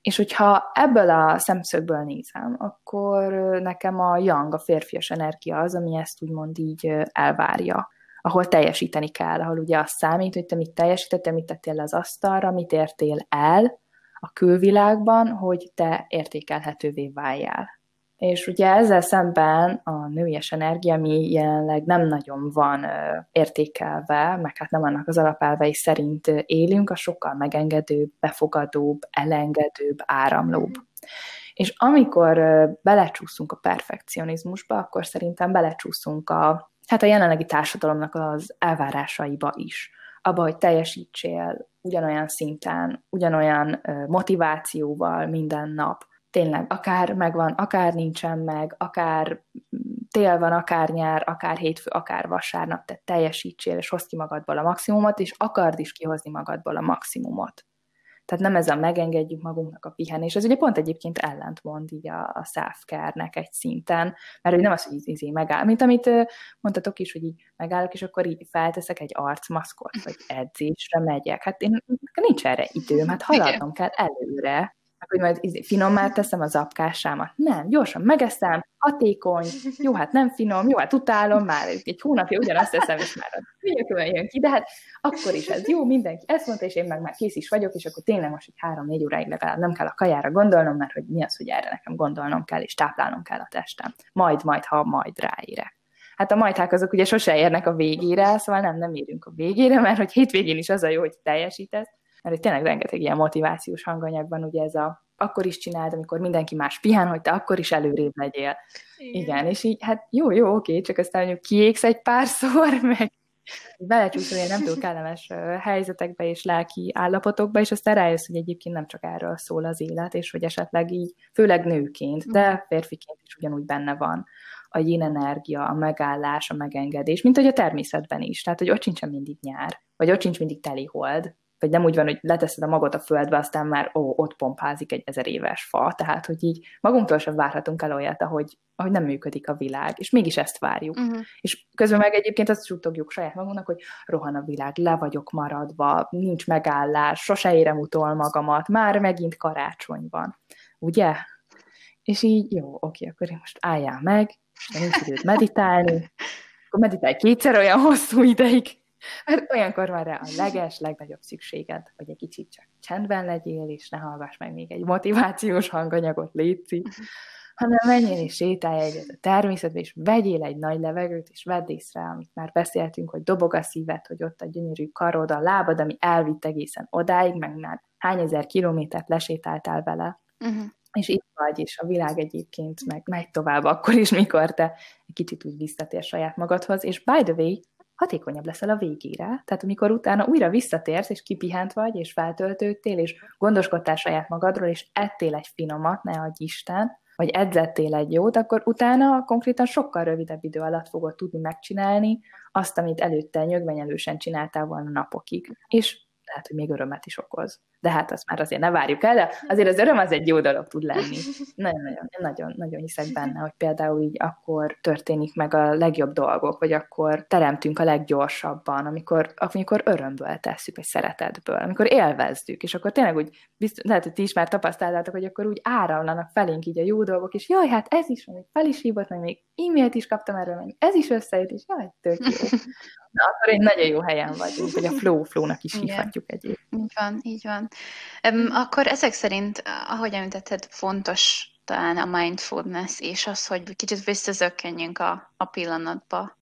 És hogyha ebből a szemszögből nézem, akkor nekem a yang, a férfias energia az, ami ezt úgymond így elvárja ahol teljesíteni kell, ahol ugye az számít, hogy te mit teljesítettél, mit tettél az asztalra, mit értél el, a külvilágban, hogy te értékelhetővé váljál. És ugye ezzel szemben a nőies energia, ami jelenleg nem nagyon van értékelve, meg hát nem annak az alapelvei szerint élünk, a sokkal megengedőbb, befogadóbb, elengedőbb, áramlóbb. És amikor belecsúszunk a perfekcionizmusba, akkor szerintem belecsúszunk a, hát a jelenlegi társadalomnak az elvárásaiba is abba, hogy teljesítsél ugyanolyan szinten, ugyanolyan motivációval minden nap. Tényleg, akár megvan, akár nincsen meg, akár tél van, akár nyár, akár hétfő, akár vasárnap, te teljesítsél, és hozd ki magadból a maximumot, és akard is kihozni magadból a maximumot. Tehát nem ez a megengedjük magunknak a pihenés. Ez ugye pont egyébként ellentmond így a, a self egy szinten, mert hogy nem az, hogy izé megáll, mint amit mondtatok is, hogy így megállok, és akkor így felteszek egy arcmaszkot, vagy edzésre megyek. Hát én nincs erre időm, hát haladnom kell előre, hogy majd izé, finommá teszem az apkásámat. Nem, gyorsan megeszem, hatékony, jó, hát nem finom, jó, hát utálom, már egy hónapja ugyanazt teszem, és már a hülyökön jön ki, de hát akkor is ez jó, mindenki ezt mondta, és én meg már kész is vagyok, és akkor tényleg most egy három-négy óráig legalább nem kell a kajára gondolnom, mert hogy mi az, hogy erre nekem gondolnom kell, és táplálnom kell a testem. Majd, majd, ha majd ráérek. Hát a majdhák azok ugye sose érnek a végére, szóval nem, nem érünk a végére, mert hogy hétvégén is az a jó, hogy teljesítesz, mert itt tényleg rengeteg ilyen motivációs hanganyagban, ugye ez a akkor is csináld, amikor mindenki más pihen, hogy te akkor is előrébb legyél. Igen, Igen és így, hát jó, jó, oké, csak aztán mondjuk kiégsz egy párszor, meg belecsúszol ilyen nem túl kellemes helyzetekbe és lelki állapotokba, és aztán rájössz, hogy egyébként nem csak erről szól az élet, és hogy esetleg így, főleg nőként, de mhm. férfiként is ugyanúgy benne van a yin energia, a megállás, a megengedés, mint hogy a természetben is. Tehát, hogy ott sincsen mindig nyár, vagy ott sincs mindig teli hold, vagy nem úgy van, hogy leteszed a magot a földbe, aztán már ó, ott pompázik egy ezer éves fa, tehát hogy így magunktól sem várhatunk el olyat, ahogy, ahogy nem működik a világ, és mégis ezt várjuk. Uh-huh. És közben meg egyébként azt suttogjuk saját magunknak, hogy rohan a világ, le vagyok maradva, nincs megállás, sose érem utol magamat, már megint karácsony van. Ugye? És így, jó, oké, akkor én most álljál meg, és nincs időt meditálni, akkor meditálj kétszer olyan hosszú ideig, mert olyankor van rá a leges, legnagyobb szükséged, hogy egy kicsit csak csendben legyél, és ne hallgass meg még egy motivációs hanganyagot, létszik, hanem menjél és sétálj egyet a természetbe, és vegyél egy nagy levegőt, és vedd észre, amit már beszéltünk, hogy dobog a szíved, hogy ott a gyönyörű karod, a lábad, ami elvitt egészen odáig, meg már hány ezer kilométert lesétáltál vele. Uh-huh és itt vagy, és a világ egyébként meg megy tovább akkor is, mikor te egy kicsit úgy visszatér saját magadhoz, és by the way, hatékonyabb leszel a végére. Tehát amikor utána újra visszatérsz, és kipihent vagy, és feltöltődtél, és gondoskodtál saját magadról, és ettél egy finomat, ne adj Isten, vagy edzettél egy jót, akkor utána konkrétan sokkal rövidebb idő alatt fogod tudni megcsinálni azt, amit előtte nyögvenyelősen csináltál volna napokig. És lehet, hogy még örömet is okoz de hát azt már azért ne várjuk el, de azért az öröm az egy jó dolog tud lenni. Nagyon-nagyon nagyon, nagyon hiszek benne, hogy például így akkor történik meg a legjobb dolgok, vagy akkor teremtünk a leggyorsabban, amikor, amikor örömből tesszük, vagy szeretetből, amikor élvezzük, és akkor tényleg úgy, biztos, lehet, hogy ti is már tapasztaltátok, hogy akkor úgy áramlanak felénk így a jó dolgok, és jaj, hát ez is, még fel is hívott, meg még e-mailt is kaptam erről, meg ez is összejött, és jaj, tök jó. Na, akkor egy nagyon jó helyen vagyunk, hogy a flow flow-nak is hívhatjuk egyébként. Így van, így van. Um, akkor ezek szerint, ahogy említetted, fontos talán a mindfulness, és az, hogy kicsit visszazökkenjünk a, a pillanatba.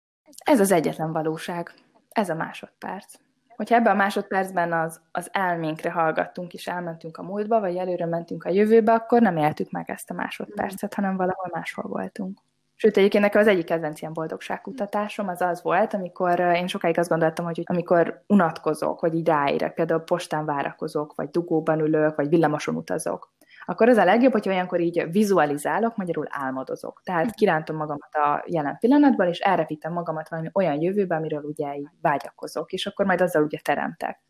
Ez az egyetlen valóság. Ez a másodperc. hogyha ebben a másodpercben az, az elménkre hallgattunk, és elmentünk a múltba, vagy előre mentünk a jövőbe, akkor nem éltük meg ezt a másodpercet, hanem valahol máshol voltunk. Sőt, egyébként nekem az egyik kedvenc ilyen boldogságkutatásom az az volt, amikor én sokáig azt gondoltam, hogy amikor unatkozok, vagy így ráérek, például postán várakozok, vagy dugóban ülök, vagy villamoson utazok, akkor az a legjobb, hogy olyankor így vizualizálok, magyarul álmodozok. Tehát kirántom magamat a jelen pillanatban, és elrepítem magamat valami olyan jövőbe, amiről ugye így vágyakozok, és akkor majd azzal ugye teremtek.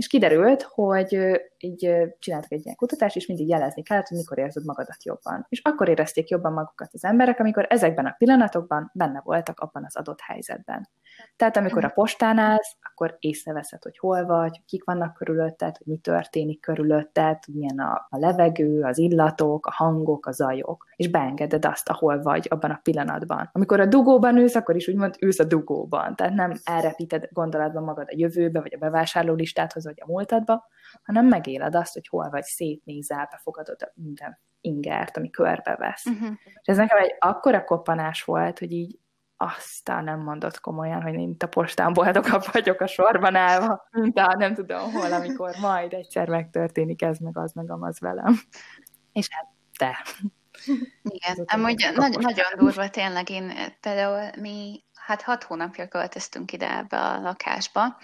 És kiderült, hogy így csináltak egy ilyen kutatást, és mindig jelezni kellett, hogy mikor érzed magadat jobban. És akkor érezték jobban magukat az emberek, amikor ezekben a pillanatokban benne voltak abban az adott helyzetben. Tehát amikor a postán állsz, akkor észreveszed, hogy hol vagy, kik vannak körülötted, hogy mi történik körülötted, milyen a, a levegő, az illatok, a hangok, a zajok, és beengeded azt, ahol vagy abban a pillanatban. Amikor a dugóban ülsz, akkor is úgymond ülsz a dugóban, tehát nem elrepíted gondolatban magad a jövőbe, vagy a bevásárló listáthoz, vagy a múltadba, hanem megéled azt, hogy hol vagy, szétnézel, befogadod minden ingert, ami körbevesz. Uh-huh. És ez nekem egy akkora koppanás volt, hogy így aztán nem mondott komolyan, hogy mint a postán boldogabb vagyok a sorban állva, mint a nem tudom hol, amikor majd egyszer megtörténik ez, meg az, meg amaz velem. És hát te. Igen, amúgy nagy, nagyon durva tényleg, én például mi hát hat hónapja költöztünk ide ebbe a lakásba,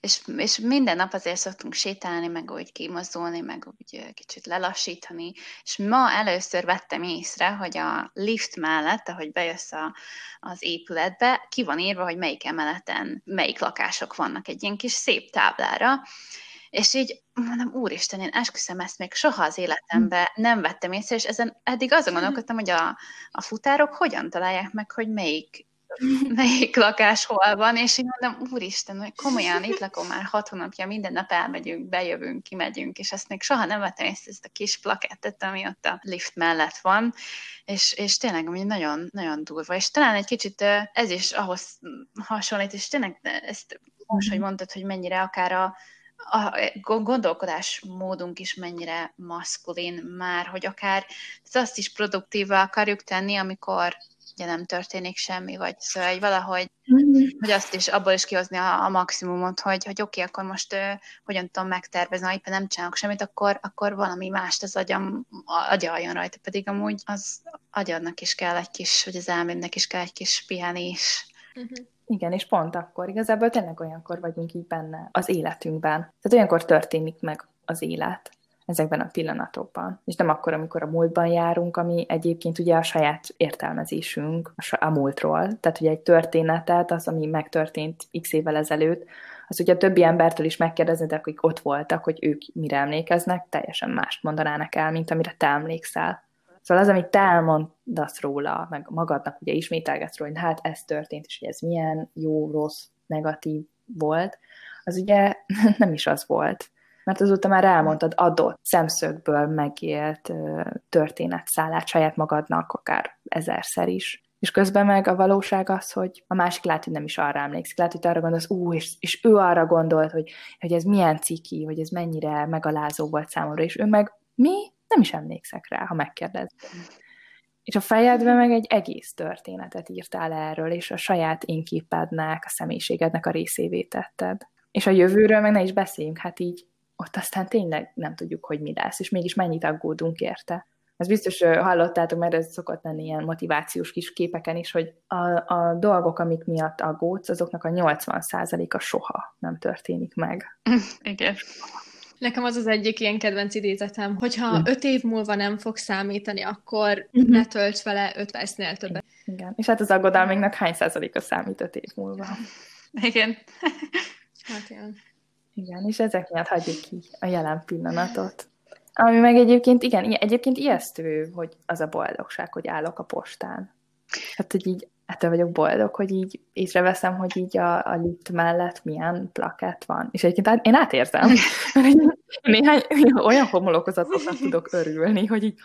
és, és minden nap azért szoktunk sétálni, meg úgy kimozdulni, meg úgy kicsit lelassítani, és ma először vettem észre, hogy a lift mellett, ahogy bejössz a, az épületbe, ki van írva, hogy melyik emeleten melyik lakások vannak egy ilyen kis szép táblára, és így mondom, úristen, én esküszöm ezt még soha az életemben nem vettem észre, és ezen eddig azon gondolkodtam, hogy a, a futárok hogyan találják meg, hogy melyik melyik lakás hol van, és én mondom, úristen, hogy komolyan itt lakom már hat hónapja, minden nap elmegyünk, bejövünk, kimegyünk, és ezt még soha nem vettem észre, ezt a kis plakettet, ami ott a lift mellett van, és, és tényleg ami nagyon, nagyon durva, és talán egy kicsit ez is ahhoz hasonlít, és tényleg ezt most, hogy mondtad, hogy mennyire akár a, a gondolkodásmódunk is mennyire maszkulin már, hogy akár azt is produktívá akarjuk tenni, amikor ugye nem történik semmi, vagy szóval egy valahogy, mm. hogy azt is, abból is kihozni a, a maximumot, hogy, hogy oké, okay, akkor most uh, hogyan tudom megtervezni, ha éppen nem csinálok semmit, akkor, akkor valami mást az agyam, agyaljon rajta, pedig amúgy az agyadnak is kell egy kis, vagy az elmédnek is kell egy kis pihenés. Uh-huh. Igen, és pont akkor, igazából tényleg olyankor vagyunk így benne az életünkben. Tehát olyankor történik meg az élet ezekben a pillanatokban. És nem akkor, amikor a múltban járunk, ami egyébként ugye a saját értelmezésünk a múltról. Tehát ugye egy történetet, az, ami megtörtént x évvel ezelőtt, az ugye a többi embertől is megkérdezni, de akik ott voltak, hogy ők mire emlékeznek, teljesen mást mondanának el, mint amire te emlékszel. Szóval az, amit te elmondasz róla, meg magadnak ugye ismételgetsz róla, hogy hát ez történt, és hogy ez milyen jó, rossz, negatív volt, az ugye nem is az volt mert azóta már elmondtad adott szemszögből megélt történetszállát saját magadnak, akár ezerszer is. És közben meg a valóság az, hogy a másik lehet, hogy nem is arra emlékszik, lehet, hogy arra gondolsz, ú, és, és ő arra gondolt, hogy, hogy ez milyen ciki, hogy ez mennyire megalázó volt számomra, és ő meg mi? Nem is emlékszek rá, ha megkérdez. És a fejedben meg egy egész történetet írtál erről, és a saját énképednek, a személyiségednek a részévé tetted. És a jövőről meg ne is beszéljünk, hát így ott aztán tényleg nem tudjuk, hogy mi lesz, és mégis mennyit aggódunk érte. Ez biztos hallottátok, mert ez szokott lenni ilyen motivációs kis képeken is, hogy a, a dolgok, amik miatt aggódsz, azoknak a 80%-a soha nem történik meg. Igen. Nekem az az egyik ilyen kedvenc idézetem, hogyha öt év múlva nem fog számítani, akkor uh-huh. ne tölts vele öt percnél többet. Igen, és hát az aggodalmainknak hány százaléka számít öt év múlva? Igen. Hát ilyen. Igen, és ezek miatt hagyjuk ki a jelen pillanatot. Ami meg egyébként, igen, egyébként ijesztő, hogy az a boldogság, hogy állok a postán. Hát, hogy így ettől vagyok boldog, hogy így észreveszem, hogy így a, a lift mellett milyen plakett van. És egyébként én átérzem, mert néhány olyan homolokozatoknak tudok örülni, hogy így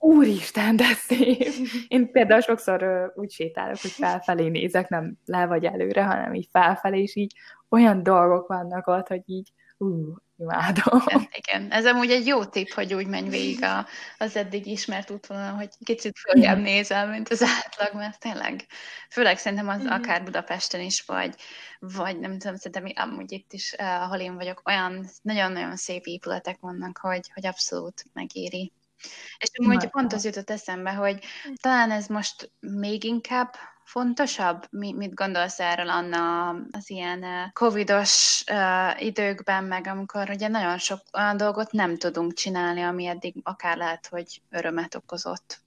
úristen, de szép! Én például sokszor úgy sétálok, hogy felfelé nézek, nem le vagy előre, hanem így felfelé, és így olyan dolgok vannak ott, hogy így ú, imádom. Igen, igen, ez amúgy egy jó tipp, hogy úgy menj végig a, az eddig ismert útvonalon, hogy kicsit följebb nézel, mint az átlag, mert tényleg, főleg szerintem az akár Budapesten is, vagy, vagy nem tudom, szerintem amúgy itt is, eh, ahol én vagyok, olyan nagyon-nagyon szép épületek vannak, hogy, hogy abszolút megéri. És amúgy pont az jutott eszembe, hogy talán ez most még inkább fontosabb? Mi, mit gondolsz erről, Anna, az ilyen covidos uh, időkben, meg amikor ugye nagyon sok olyan dolgot nem tudunk csinálni, ami eddig akár lehet, hogy örömet okozott?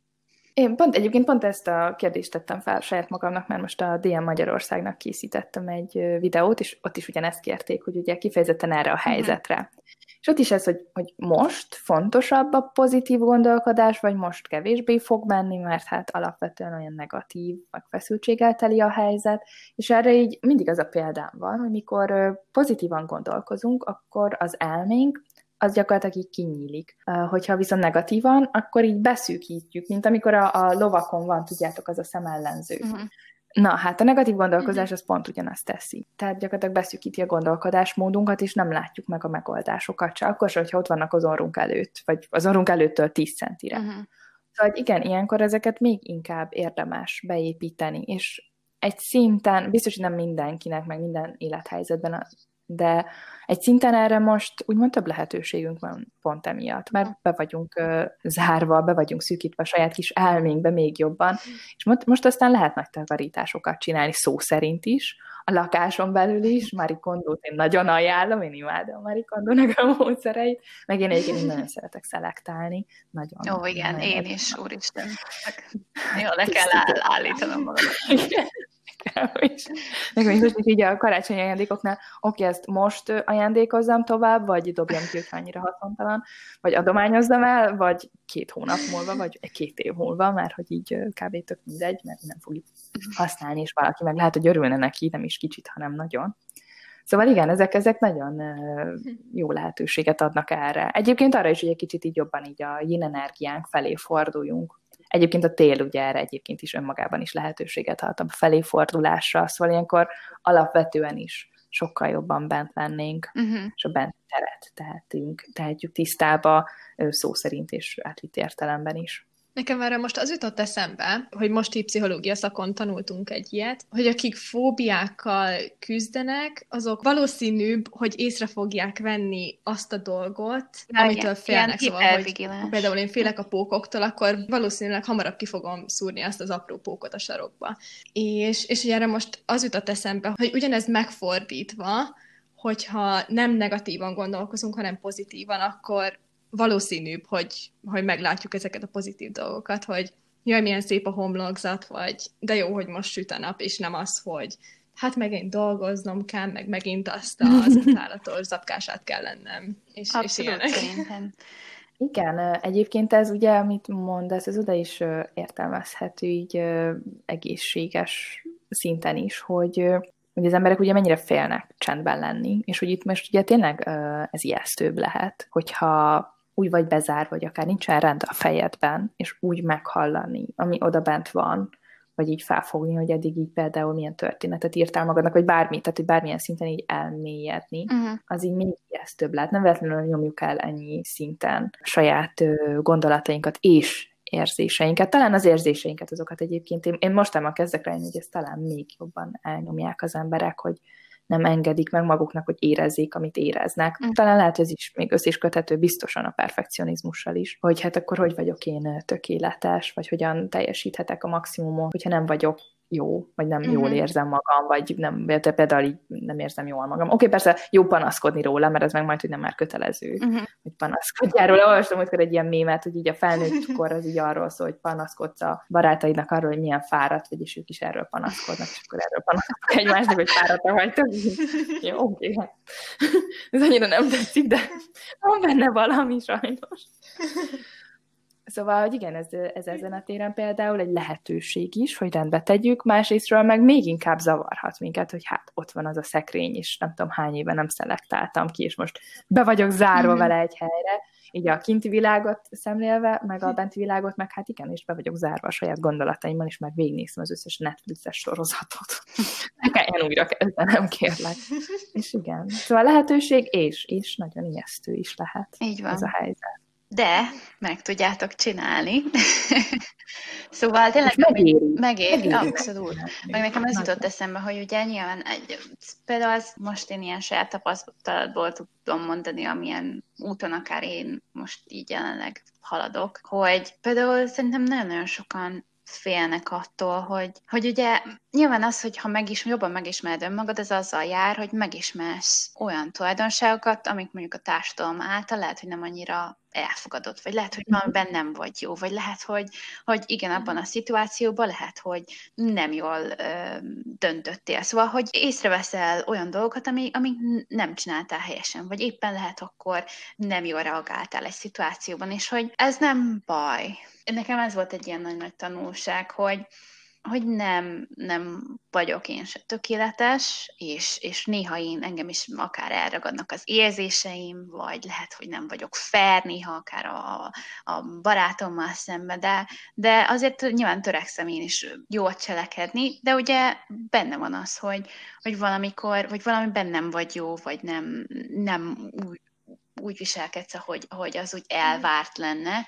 Én pont egyébként pont ezt a kérdést tettem fel saját magamnak, mert most a DM Magyarországnak készítettem egy videót, és ott is ugyanezt kérték, hogy ugye kifejezetten erre a mhm. helyzetre. Uh-huh. És ott is ez, hogy, hogy most fontosabb a pozitív gondolkodás, vagy most kevésbé fog menni, mert hát alapvetően olyan negatív, vagy feszültséggel teli a helyzet, és erre így mindig az a példám van, hogy mikor pozitívan gondolkozunk, akkor az elménk az gyakorlatilag így kinyílik. Hogyha viszont negatívan, akkor így beszűkítjük, mint amikor a, a lovakon van, tudjátok, az a szemellenző. Uh-huh. Na, hát a negatív gondolkozás az pont ugyanazt teszi. Tehát gyakorlatilag beszűkíti a gondolkodásmódunkat, és nem látjuk meg a megoldásokat se. Akkor hogyha ott vannak az orrunk előtt, vagy az orrunk előttől 10 centire. Uh-huh. Szóval igen, ilyenkor ezeket még inkább érdemes beépíteni, és egy szinten, biztos, hogy nem mindenkinek, meg minden élethelyzetben de egy szinten erre most úgymond több lehetőségünk van pont emiatt, mert be vagyunk uh, zárva, be vagyunk szűkítve a saját kis elménkbe még jobban, és most, most aztán lehet nagy takarításokat csinálni szó szerint is, a lakáson belül is, Marie Kondót én nagyon ajánlom, én imádom Marie Kondónak a módszereit, meg én egyébként nagyon szeretek szelektálni. Nagyon. Ó, igen, nagyon én is, úristen. Jó, le kell állítanom magamat és nekem is most így a karácsonyi ajándékoknál, oké, ezt most ajándékozzam tovább, vagy dobjam ki, hogy annyira haszontalan, vagy adományozzam el, vagy két hónap múlva, vagy két év múlva, mert hogy így kb. tök mindegy, mert nem fogjuk használni, és valaki meg lehet, hogy örülne neki, nem is kicsit, hanem nagyon. Szóval igen, ezek, ezek nagyon jó lehetőséget adnak erre. Egyébként arra is, hogy egy kicsit így jobban így a yin energiánk felé forduljunk, Egyébként a tél ugye erre egyébként is önmagában is lehetőséget ad a felé fordulásra, szóval ilyenkor alapvetően is sokkal jobban bent lennénk, uh-huh. és a bent teret tehetünk, tehetjük tisztába szó szerint és átvitt értelemben is. Nekem erre most az jutott eszembe, hogy most így pszichológia szakon tanultunk egy ilyet, hogy akik fóbiákkal küzdenek, azok valószínűbb, hogy észre fogják venni azt a dolgot, amitől félnek. Ilyen szóval, hogy ha például én félek a pókoktól, akkor valószínűleg hamarabb ki fogom szúrni azt az apró pókot a sarokba. És, és erre most az jutott eszembe, hogy ugyanez megfordítva, hogyha nem negatívan gondolkozunk, hanem pozitívan, akkor valószínűbb, hogy, hogy meglátjuk ezeket a pozitív dolgokat, hogy jaj, milyen szép a homlokzat, vagy de jó, hogy most süt a nap, és nem az, hogy hát megint dolgoznom kell, meg megint azt az utálatos zapkását kell lennem. És, Abszolút, és szerintem. Igen, egyébként ez ugye, amit mondasz, ez oda is értelmezhető így egészséges szinten is, hogy hogy az emberek ugye mennyire félnek csendben lenni, és hogy itt most ugye tényleg ez ijesztőbb lehet, hogyha úgy vagy bezár, vagy akár nincsen rend a fejedben, és úgy meghallani, ami oda bent van, vagy így felfogni, hogy eddig így például milyen történetet írtál magadnak, vagy bármi, tehát hogy bármilyen szinten így elmélyedni, uh-huh. az így még ez több lehet. Nem véletlenül nyomjuk el ennyi szinten saját gondolatainkat és érzéseinket. Talán az érzéseinket, azokat egyébként én, én mostában kezdek rájönni, hogy ezt talán még jobban elnyomják az emberek, hogy nem engedik meg maguknak, hogy érezzék, amit éreznek. Mm. Talán lehet ez is még össze is köthető biztosan a perfekcionizmussal is, hogy hát akkor hogy vagyok én tökéletes, vagy hogyan teljesíthetek a maximumon, hogyha nem vagyok jó, vagy nem uh-huh. jól mhm. érzem magam, vagy nem, például így nem érzem jól magam. Oké, okay, persze jó panaszkodni róla, mert ez meg majd, hogy nem már kötelező, uh-huh. hogy panaszkodjál róla. Olvastam hogy egy ilyen mémet, hogy így a felnőtt kor az így arról szól, hogy panaszkodsz a barátaidnak arról, hogy milyen fáradt vagy, és ők is erről panaszkodnak, és akkor erről panaszkodnak egymásnak, hogy fáradt vagytok. jó, oké, okay, hát. ez annyira nem tetszik, de van benne valami sajnos. Szóval, hogy igen, ez, ez ezen a téren például egy lehetőség is, hogy rendbe tegyük, másrésztről meg még inkább zavarhat minket, hogy hát ott van az a szekrény, és nem tudom hány éve nem szelektáltam ki, és most be vagyok zárva mm-hmm. vele egy helyre, így a kinti világot szemlélve, meg a benti világot, meg hát igen, és be vagyok zárva a saját gondolataimmal, és meg végignéztem az összes Netflixes sorozatot. Ne kelljen újra kezdenem, kérlek. És igen. Szóval lehetőség, és, és nagyon ijesztő is lehet Így van. ez a helyzet. De meg tudjátok csinálni. szóval tényleg megéri. megéri, Megéri. abszolút. Meg nekem ez jutott eszembe, hogy ugye nyilván egy, például az most én ilyen saját tapasztalatból tudom mondani, amilyen úton akár én most így jelenleg haladok, hogy például szerintem nagyon-nagyon sokan félnek attól, hogy, hogy ugye nyilván az, hogy ha megis, jobban megismered önmagad, ez azzal jár, hogy megismersz olyan tulajdonságokat, amik mondjuk a társadalom által lehet, hogy nem annyira elfogadott, vagy lehet, hogy valamiben nem vagy jó, vagy lehet, hogy, hogy igen, abban a szituációban lehet, hogy nem jól ö, döntöttél. Szóval, hogy észreveszel olyan dolgokat, ami, amik nem csináltál helyesen, vagy éppen lehet akkor nem jól reagáltál egy szituációban, és hogy ez nem baj. Nekem ez volt egy ilyen nagy-nagy tanulság, hogy, hogy nem, nem vagyok én se tökéletes, és, és néha én engem is akár elragadnak az érzéseim, vagy lehet, hogy nem vagyok fair, néha akár a, a barátommal szemben, de, de azért nyilván törekszem én is jól cselekedni, de ugye benne van az, hogy, hogy valamikor, vagy valami bennem vagy jó, vagy nem, nem úgy, úgy viselkedsz, ahogy, ahogy az úgy elvárt lenne,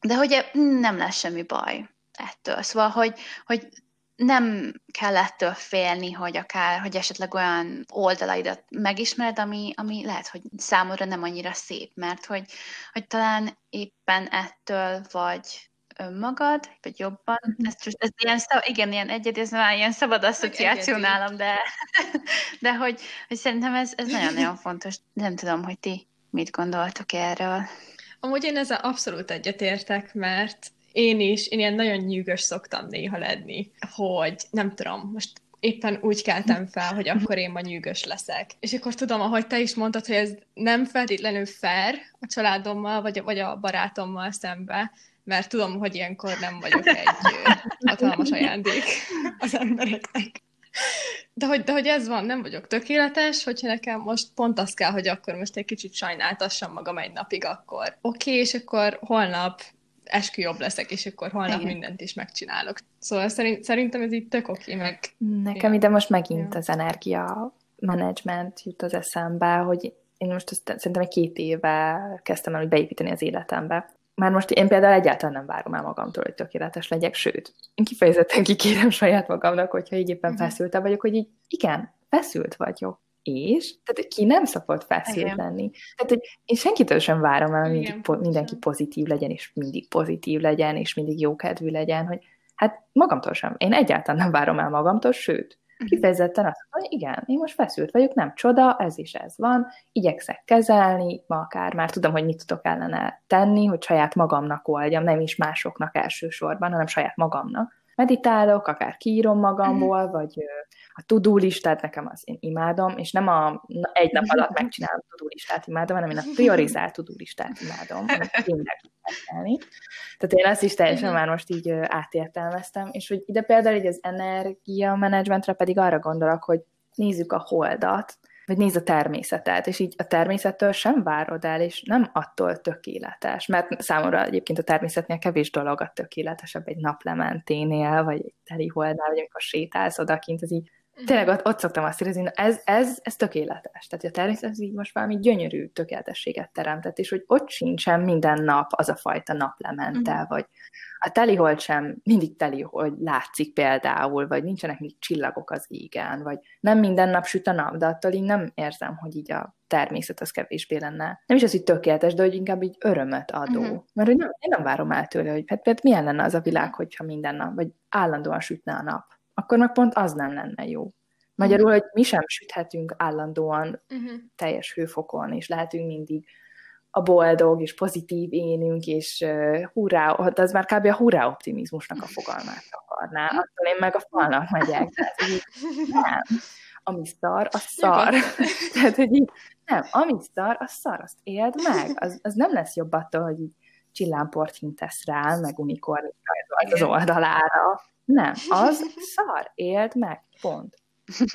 de hogy nem lesz semmi baj ettől. Szóval, hogy, hogy nem kell ettől félni, hogy akár, hogy esetleg olyan oldalaidat megismered, ami, ami lehet, hogy számodra nem annyira szép, mert hogy, hogy talán éppen ettől vagy önmagad, vagy jobban. Mm-hmm. Ez, ez ilyen, igen, ilyen egyedi, ez már ilyen szabad asszociáció nálam, de, de hogy, hogy szerintem ez, ez nagyon-nagyon fontos. Nem tudom, hogy ti mit gondoltok erről. Amúgy én ezzel abszolút egyetértek, mert én is, én ilyen nagyon nyűgös szoktam néha lenni, hogy nem tudom, most éppen úgy keltem fel, hogy akkor én ma nyűgös leszek. És akkor tudom, ahogy te is mondtad, hogy ez nem feltétlenül fair a családommal, vagy, vagy a barátommal szembe, mert tudom, hogy ilyenkor nem vagyok egy hatalmas ajándék az embereknek. De hogy, de hogy ez van, nem vagyok tökéletes, hogyha nekem most pont az kell, hogy akkor most egy kicsit sajnáltassam magam egy napig, akkor oké, okay, és akkor holnap esküjobb leszek, és akkor holnap Igen. mindent is megcsinálok. Szóval szerint, szerintem ez így tök oké, meg... Nekem ja. ide most megint ja. az energia management jut az eszembe, hogy én most azt szerintem egy két éve kezdtem el hogy beépíteni az életembe. Már most én például egyáltalán nem várom el magamtól, hogy tökéletes legyek, sőt, én kifejezetten kikérem saját magamnak, hogyha így éppen uh-huh. feszültem vagyok, hogy így igen, feszült vagyok és, tehát ki nem szokott feszült Igen. lenni. Tehát, hogy én senkitől sem várom el, hogy mindig, po- mindenki pozitív legyen, és mindig pozitív legyen, és mindig jókedvű legyen, hogy hát magamtól sem. Én egyáltalán nem várom el magamtól, sőt, mhm. kifejezetten azt mondom, hogy igen, én most feszült vagyok, nem csoda, ez is ez van, igyekszek kezelni, ma akár már tudom, hogy mit tudok ellene tenni, hogy saját magamnak oldjam, nem is másoknak elsősorban, hanem saját magamnak. Meditálok, akár kiírom magamból, mhm. vagy a tudó listát nekem az én imádom, és nem a na, egy nap alatt megcsinálom a tudó listát imádom, hanem én a priorizált tudó listát imádom, amit tényleg tenni. Tehát én azt is teljesen már most így átértelmeztem, és hogy ide például így az energia menedzsmentre pedig arra gondolok, hogy nézzük a holdat, vagy nézd a természetet, és így a természettől sem várod el, és nem attól tökéletes, mert számomra egyébként a természetnél kevés dolog a tökéletesebb egy naplementénél, vagy egy teli holdnál, vagy amikor sétálsz odakint, az így Tényleg ott, ott szoktam azt érezni, ez, ez, ez tökéletes. Tehát a természet így most valami gyönyörű tökéletességet teremtett, és hogy ott sincsen minden nap az a fajta naplemente, mm. vagy a telihold sem mindig telihold látszik például, vagy nincsenek még csillagok az égen, vagy nem minden nap süt a nap, de attól én nem érzem, hogy így a természet az kevésbé lenne. Nem is az, hogy tökéletes, de hogy inkább így örömöt adó. Uh-huh. Mert hogy nem, én nem várom el tőle, hogy hát, hát milyen lenne az a világ, hogyha minden nap, vagy állandóan sütne a nap akkor meg pont az nem lenne jó. Magyarul, hogy mi sem süthetünk állandóan uh-huh. teljes hőfokon, és lehetünk mindig a boldog és pozitív énünk, és uh, hurrá, de az már kb. a hurrá optimizmusnak a fogalmát akarná. Attól én meg a falnak megyek. Tehát, hogy nem. Ami szar, az szar. Tehát, hogy így, nem, ami szar, az szar, azt éld meg. Az, az nem lesz jobb attól, hogy így csillámport hintesz rá, meg unikornit az oldalára. Nem, az szar, éld meg, pont.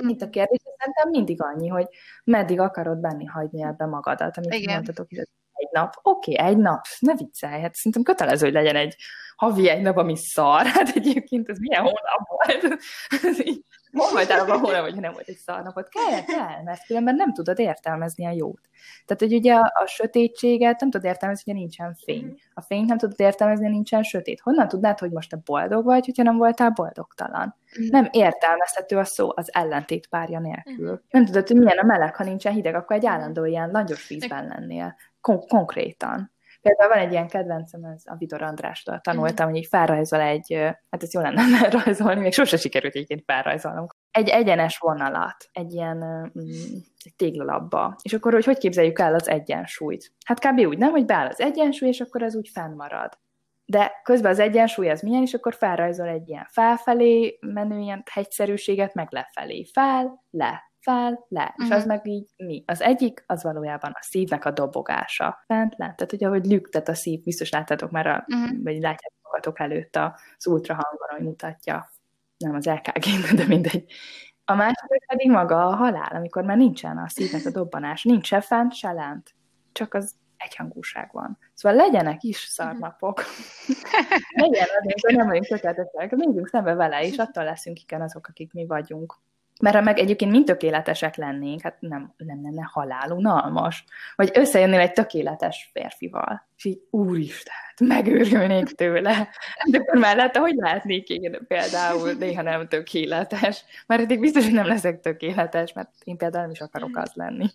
Itt a kérdés szerintem mindig annyi, hogy meddig akarod benni hagyni ebbe magadat, amit Igen. mondtatok, hogy egy nap. Oké, okay, egy nap. Ne viccelj, hát szerintem kötelező, hogy legyen egy havi egy nap, ami szar. Hát egyébként ez milyen hónap volt? Hol voltál abban hónap, hogy nem volt egy szarnapot? Kell, kell, mert különben nem tudod értelmezni a jót. Tehát, hogy ugye a, a sötétséget nem tudod értelmezni, hogyha nincsen fény. Mhm. A fényt nem tudod értelmezni, ha nincsen sötét. Honnan tudnád, hogy most te boldog vagy, hogyha nem voltál boldogtalan? Mm. Nem értelmezhető a szó az ellentét párja nélkül. Mm. Nem tudod, hogy milyen a meleg, ha nincsen hideg, akkor egy állandó ilyen langyos vízben lennél. Kon- konkrétan. Például van egy ilyen kedvencem, ez a Vidor Andrástól tanultam, mm. hogy így felrajzol egy, hát ez jó lenne rajzolni, még sose sikerült egyébként felrajzolnom. Egy egyenes vonalat, egy ilyen mm, egy téglalapba. És akkor, hogy hogy képzeljük el az egyensúlyt? Hát kb. úgy, nem, hogy beáll az egyensúly, és akkor ez úgy fennmarad. De közben az egyensúly az milyen, és akkor felrajzol egy ilyen felfelé menő ilyen hegyszerűséget, meg lefelé. Fel, le, fel, le, uh-huh. és az mhm. meg így mi? Az egyik, az valójában a szívnek a dobogása. Fent, lent, tehát ugye, ahogy lüktet a szív, biztos láttátok már, a, uh-huh. vagy látjátok előtt az ultrahangon, hogy mutatja, nem az LKG, de mindegy. A másik pedig maga a halál, amikor már nincsen a szívnek a dobbanás, nincs se fent, se lent, csak az egyhangúság van. Szóval legyenek is szarnapok. Legyen azért, hogy nem vagyunk tökéletesek, nézzünk szembe vele, és attól leszünk igen azok, akik mi vagyunk. Mert ha meg egyébként mind tökéletesek lennénk, hát nem, nem lenne halál unalmas. Vagy összejönnél egy tökéletes férfival, és így úristen, megőrülnék tőle. De akkor mellette hogy látnék én például néha nem tökéletes? Mert eddig biztos, hogy nem leszek tökéletes, mert én például nem is akarok az lenni.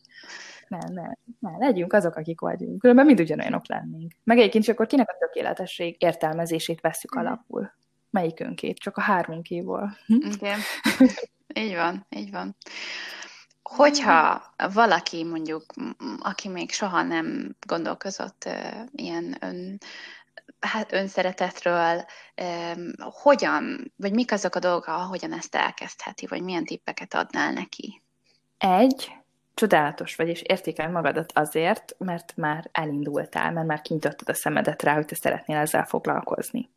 Nem, nem, nem, legyünk azok, akik vagyunk. Különben mind ugyanolyanok lennénk. Meg egyébként akkor kinek a tökéletesség értelmezését veszük mm. alapul? Melyikünkét? Csak a hármunkéból. Igen. Így van, így van. Hogyha valaki mondjuk, aki még soha nem gondolkozott uh, ilyen ön, hát önszeretetről, um, hogyan, vagy mik azok a dolgok, ahogyan ezt elkezdheti, vagy milyen tippeket adnál neki? Egy, csodálatos vagy, és értékel magadat azért, mert már elindultál, mert már kinyitottad a szemedet rá, hogy te szeretnél ezzel foglalkozni.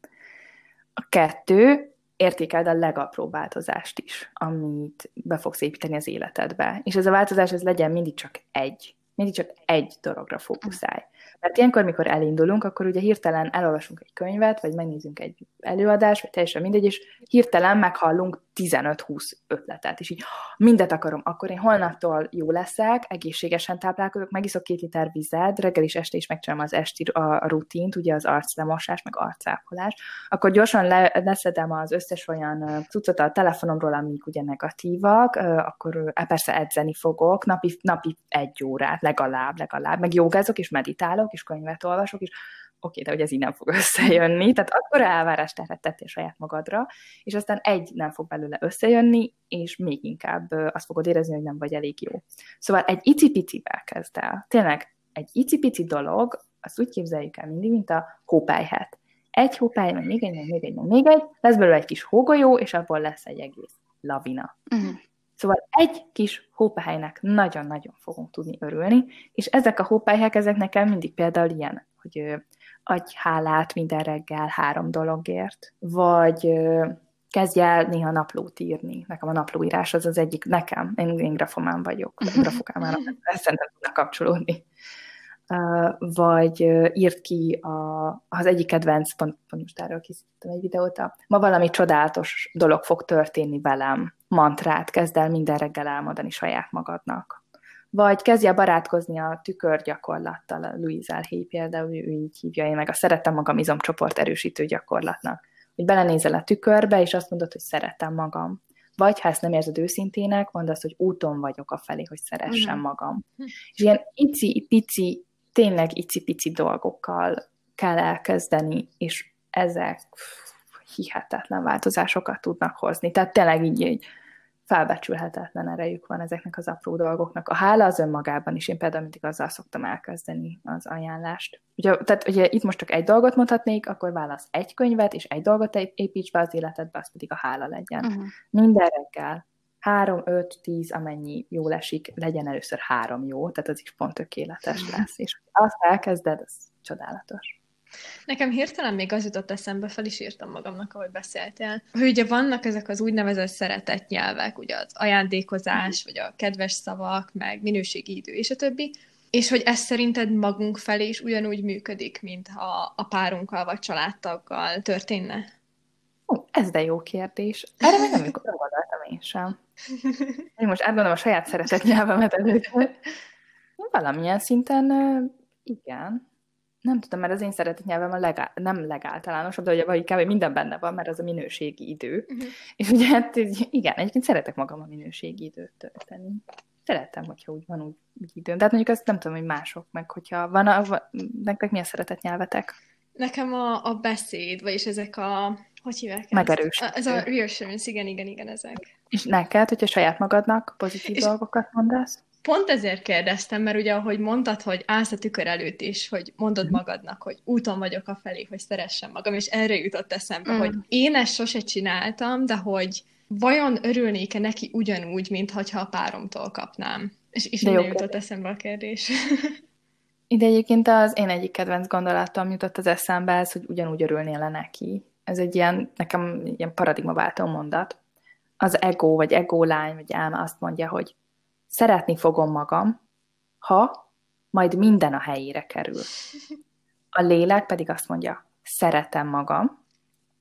A kettő, értékeld a legapróbb változást is, amit be fogsz építeni az életedbe. És ez a változás, ez legyen mindig csak egy. Mindig csak egy dologra fókuszálj. Mert ilyenkor, mikor elindulunk, akkor ugye hirtelen elolvasunk egy könyvet, vagy megnézünk egy előadást, vagy teljesen mindegy, és hirtelen meghallunk 15-20 ötletet, és így mindet akarom, akkor én holnaptól jó leszek, egészségesen táplálkozok, megiszok két liter vizet, reggel is este is megcsinálom az esti a rutint, ugye az arclemosás, meg arcápolás, akkor gyorsan le, leszedem az összes olyan cuccot a telefonomról, amik ugye negatívak, akkor persze edzeni fogok, napi, napi egy órát, legalább, legalább, meg jogázok és meditálok, és könyvet olvasok, és oké, de hogy ez így nem fog összejönni, tehát akkor elvárást tettél saját magadra, és aztán egy nem fog belőle összejönni, és még inkább azt fogod érezni, hogy nem vagy elég jó. Szóval egy icipicivel kezd el. Tényleg egy icipici dolog, azt úgy képzeljük el mindig, mint a hópályhet. Egy hópály, meg még egy, meg még egy, meg még egy, lesz belőle egy kis hógolyó, és abból lesz egy egész lavina. Uh-huh. Szóval egy kis hópálynak nagyon-nagyon fogunk tudni örülni, és ezek a hópályhek, ezek nekem mindig például ilyen, hogy adj hálát minden reggel három dologért, vagy kezdj el néha naplót írni. Nekem a naplóírás az az egyik, nekem, én, én grafomán vagyok, grafokámának szerintem tudnak kapcsolódni. Uh, vagy uh, írt ki a, az egyik kedvenc, pont, pont most erről készítettem egy videót, a, ma valami csodálatos dolog fog történni velem, mantrát kezd el minden reggel elmondani saját magadnak vagy kezdje barátkozni a tükörgyakorlattal, a Louise Alhay például, ő így hívja, én meg a szeretem magam izomcsoport erősítő gyakorlatnak. Hogy belenézel a tükörbe, és azt mondod, hogy szeretem magam. Vagy ha ezt nem érzed őszintének, mondd azt, hogy úton vagyok a felé, hogy szeressem uh-huh. magam. Uh-huh. És ilyen ici-pici, tényleg ici-pici dolgokkal kell elkezdeni, és ezek hihetetlen változásokat tudnak hozni. Tehát tényleg így, így felbecsülhetetlen erejük van ezeknek az apró dolgoknak. A hála az önmagában is, én például mindig azzal szoktam elkezdeni az ajánlást. Ugye, tehát ugye itt most csak egy dolgot mondhatnék, akkor válasz egy könyvet, és egy dolgot építs be az életedbe, az pedig a hála legyen. Uh-huh. Minden reggel három, öt, tíz, amennyi jól esik, legyen először három jó, tehát az is pont tökéletes lesz, és azt elkezded, az csodálatos. Nekem hirtelen még az jutott eszembe, fel is írtam magamnak, ahogy beszéltél, hogy ugye vannak ezek az úgynevezett szeretett nyelvek, ugye az ajándékozás, vagy a kedves szavak, meg minőségi idő, és a többi, És hogy ez szerinted magunk felé is ugyanúgy működik, mint ha a párunkkal vagy családtaggal történne? Ó, ez de jó kérdés. Erre még nem gondoltam én sem. Én most átgondolom a saját szeretett nyelvemet előtt. Valamilyen szinten igen. Nem tudom, mert az én szeretett nyelvem a legá- nem legáltalánosabb, de ugye vagy kb. minden benne van, mert az a minőségi idő. Uh-huh. És ugye hát igen, egyébként szeretek magam a minőségi időt tölteni. Szeretem, hogyha úgy van úgy, úgy időm. De hát mondjuk azt nem tudom, hogy mások, meg hogyha van, a, nektek milyen szeretett nyelvetek? Nekem a, a beszéd, vagyis ezek a, hogy hívják ezt? Megerősítő. Ez a reassurance, igen, igen, igen, ezek. És neked, hogyha saját magadnak pozitív és dolgokat mondasz? Pont ezért kérdeztem, mert ugye, ahogy mondtad, hogy állsz a tükör előtt is, hogy mondod mhm. magadnak, hogy úton vagyok a felé, hogy szeressem magam, és erre jutott eszembe, mm. hogy én ezt sose csináltam, de hogy vajon örülnék-e neki ugyanúgy, mint ha a páromtól kapnám? És, innen jutott kérdés. eszembe a kérdés. Ide egyébként az én egyik kedvenc gondolatom jutott az eszembe, ez, hogy ugyanúgy örülnél le neki. Ez egy ilyen, nekem ilyen paradigmaváltó mondat. Az ego, vagy ego lány, vagy elme azt mondja, hogy szeretni fogom magam, ha majd minden a helyére kerül. A lélek pedig azt mondja, szeretem magam,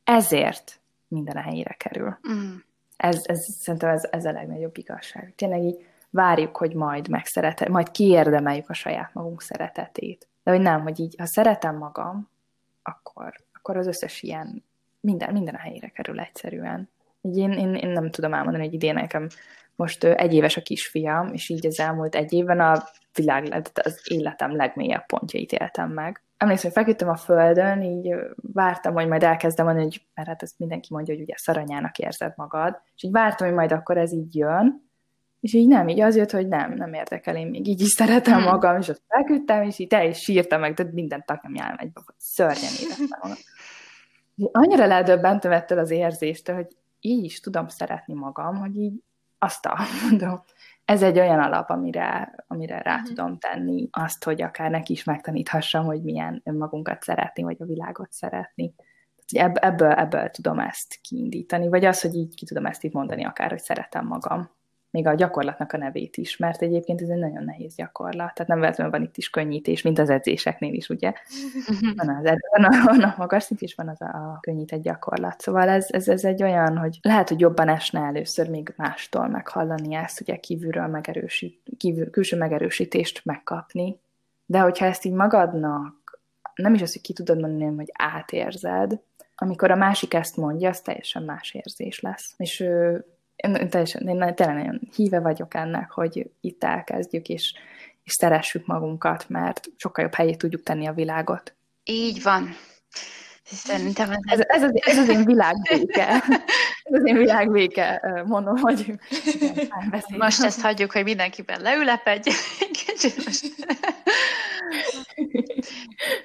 ezért minden a helyére kerül. Mm. Ez, ez, szerintem ez, ez a legnagyobb igazság. Tényleg így várjuk, hogy majd megszeretet, majd kiérdemeljük a saját magunk szeretetét. De hogy nem, hogy így, ha szeretem magam, akkor, akkor az összes ilyen, minden, minden a helyére kerül egyszerűen. Így én, én, én nem tudom elmondani, hogy idén nekem most egy éves a kisfiam, és így az elmúlt egy évben a világ, az életem legmélyebb pontjait éltem meg. Emlékszem, hogy feküdtem a földön, így vártam, hogy majd elkezdem mondani, hogy mert hát ezt mindenki mondja, hogy ugye szaranyának érzed magad, és így vártam, hogy majd akkor ez így jön, és így nem, így az jött, hogy nem, nem érdekel, én még így is szeretem hmm. magam, és ott feküdtem, és így te is sírtam meg, de minden taknyom egy szörnyen éreztem magam. Annyira ledöbbentem ettől az érzéstől, hogy így is tudom szeretni magam, hogy így azt mondom, ez egy olyan alap, amire, amire rá uh-huh. tudom tenni azt, hogy akár neki is megtaníthassam, hogy milyen önmagunkat szeretni, vagy a világot szeretni. Ebből, ebből tudom ezt kiindítani, vagy az, hogy így ki tudom ezt így mondani, akár, hogy szeretem magam még a gyakorlatnak a nevét is, mert egyébként ez egy nagyon nehéz gyakorlat. Tehát nem véletlenül van itt is könnyítés, mint az edzéseknél is, ugye? van, az, van, a, van a magas szint is, van az a, a könnyített gyakorlat. Szóval ez, ez, ez egy olyan, hogy lehet, hogy jobban esne először még mástól meghallani ezt, ugye kívülről megerősít, kívül, külső megerősítést megkapni, de hogyha ezt így magadnak, nem is az, hogy ki tudod mondani, hogy átérzed, amikor a másik ezt mondja, az teljesen más érzés lesz. És én, teljesen, én tényleg nagyon híve vagyok ennek, hogy itt elkezdjük, és, és szeressük magunkat, mert sokkal jobb helyét tudjuk tenni a világot. Így van. Szerintem ez, ez, ez, az, ez az én világvéke. Ez az én világvéke, mondom, hogy Most ezt hagyjuk, hogy mindenkiben leülepedj.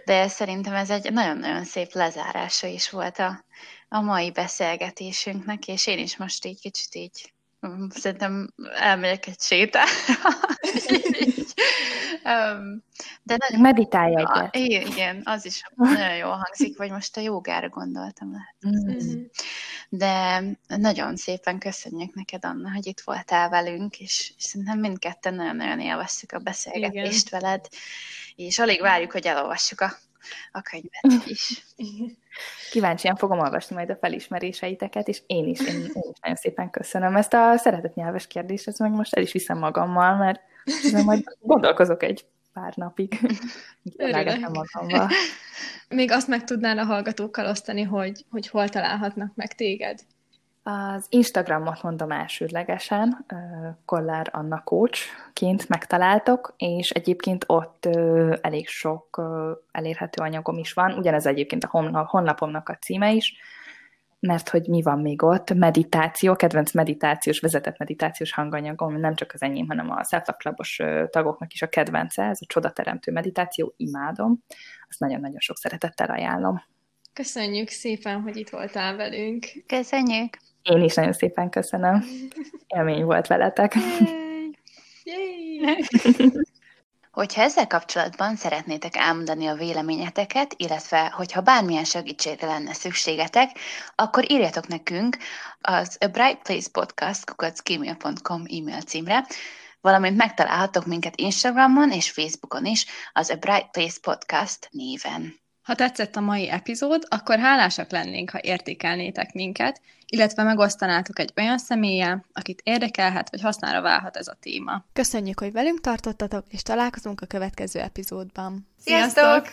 De szerintem ez egy nagyon-nagyon szép lezárása is volt a, a mai beszélgetésünknek, és én is most így kicsit így mm, szerintem elmegyek egy sétára. De nagyon... Meditálj egyet. Igen, az is nagyon jól hangzik, vagy most a jogára gondoltam lehet. Mm-hmm. De nagyon szépen köszönjük neked, Anna, hogy itt voltál velünk, és, és szerintem mindketten nagyon-nagyon élveztük a beszélgetést Igen. veled, és alig várjuk, hogy elolvassuk a, a könyvet is. Kíváncsian fogom olvasni majd a felismeréseiteket, és én is, én, én is nagyon szépen köszönöm. Ezt a szeretett nyelves kérdést, ezt meg most el is viszem magammal, mert majd gondolkozok egy pár napig. magammal. Még azt meg tudnál a hallgatókkal osztani, hogy, hogy hol találhatnak meg téged? Az Instagramot mondom elsődlegesen, Kollár Anna Coachként megtaláltok, és egyébként ott elég sok elérhető anyagom is van, ugyanez egyébként a honlapomnak a címe is, mert hogy mi van még ott, meditáció, kedvenc meditációs, vezetett meditációs hanganyagom, nem csak az enyém, hanem a self tagoknak is a kedvence, ez a csodateremtő meditáció, imádom, azt nagyon-nagyon sok szeretettel ajánlom. Köszönjük szépen, hogy itt voltál velünk. Köszönjük. Én is nagyon szépen köszönöm. Élmény volt veletek. Yay. Yay. Hogyha ezzel kapcsolatban szeretnétek elmondani a véleményeteket, illetve hogyha bármilyen segítségre lenne szükségetek, akkor írjatok nekünk az A Bright Place Podcast e-mail címre, valamint megtalálhatok minket Instagramon és Facebookon is, az A Bright Place Podcast néven. Ha tetszett a mai epizód, akkor hálásak lennénk, ha értékelnétek minket, illetve megosztanátok egy olyan személlyel, akit érdekelhet vagy hasznára válhat ez a téma. Köszönjük, hogy velünk tartottatok, és találkozunk a következő epizódban. Sziasztok!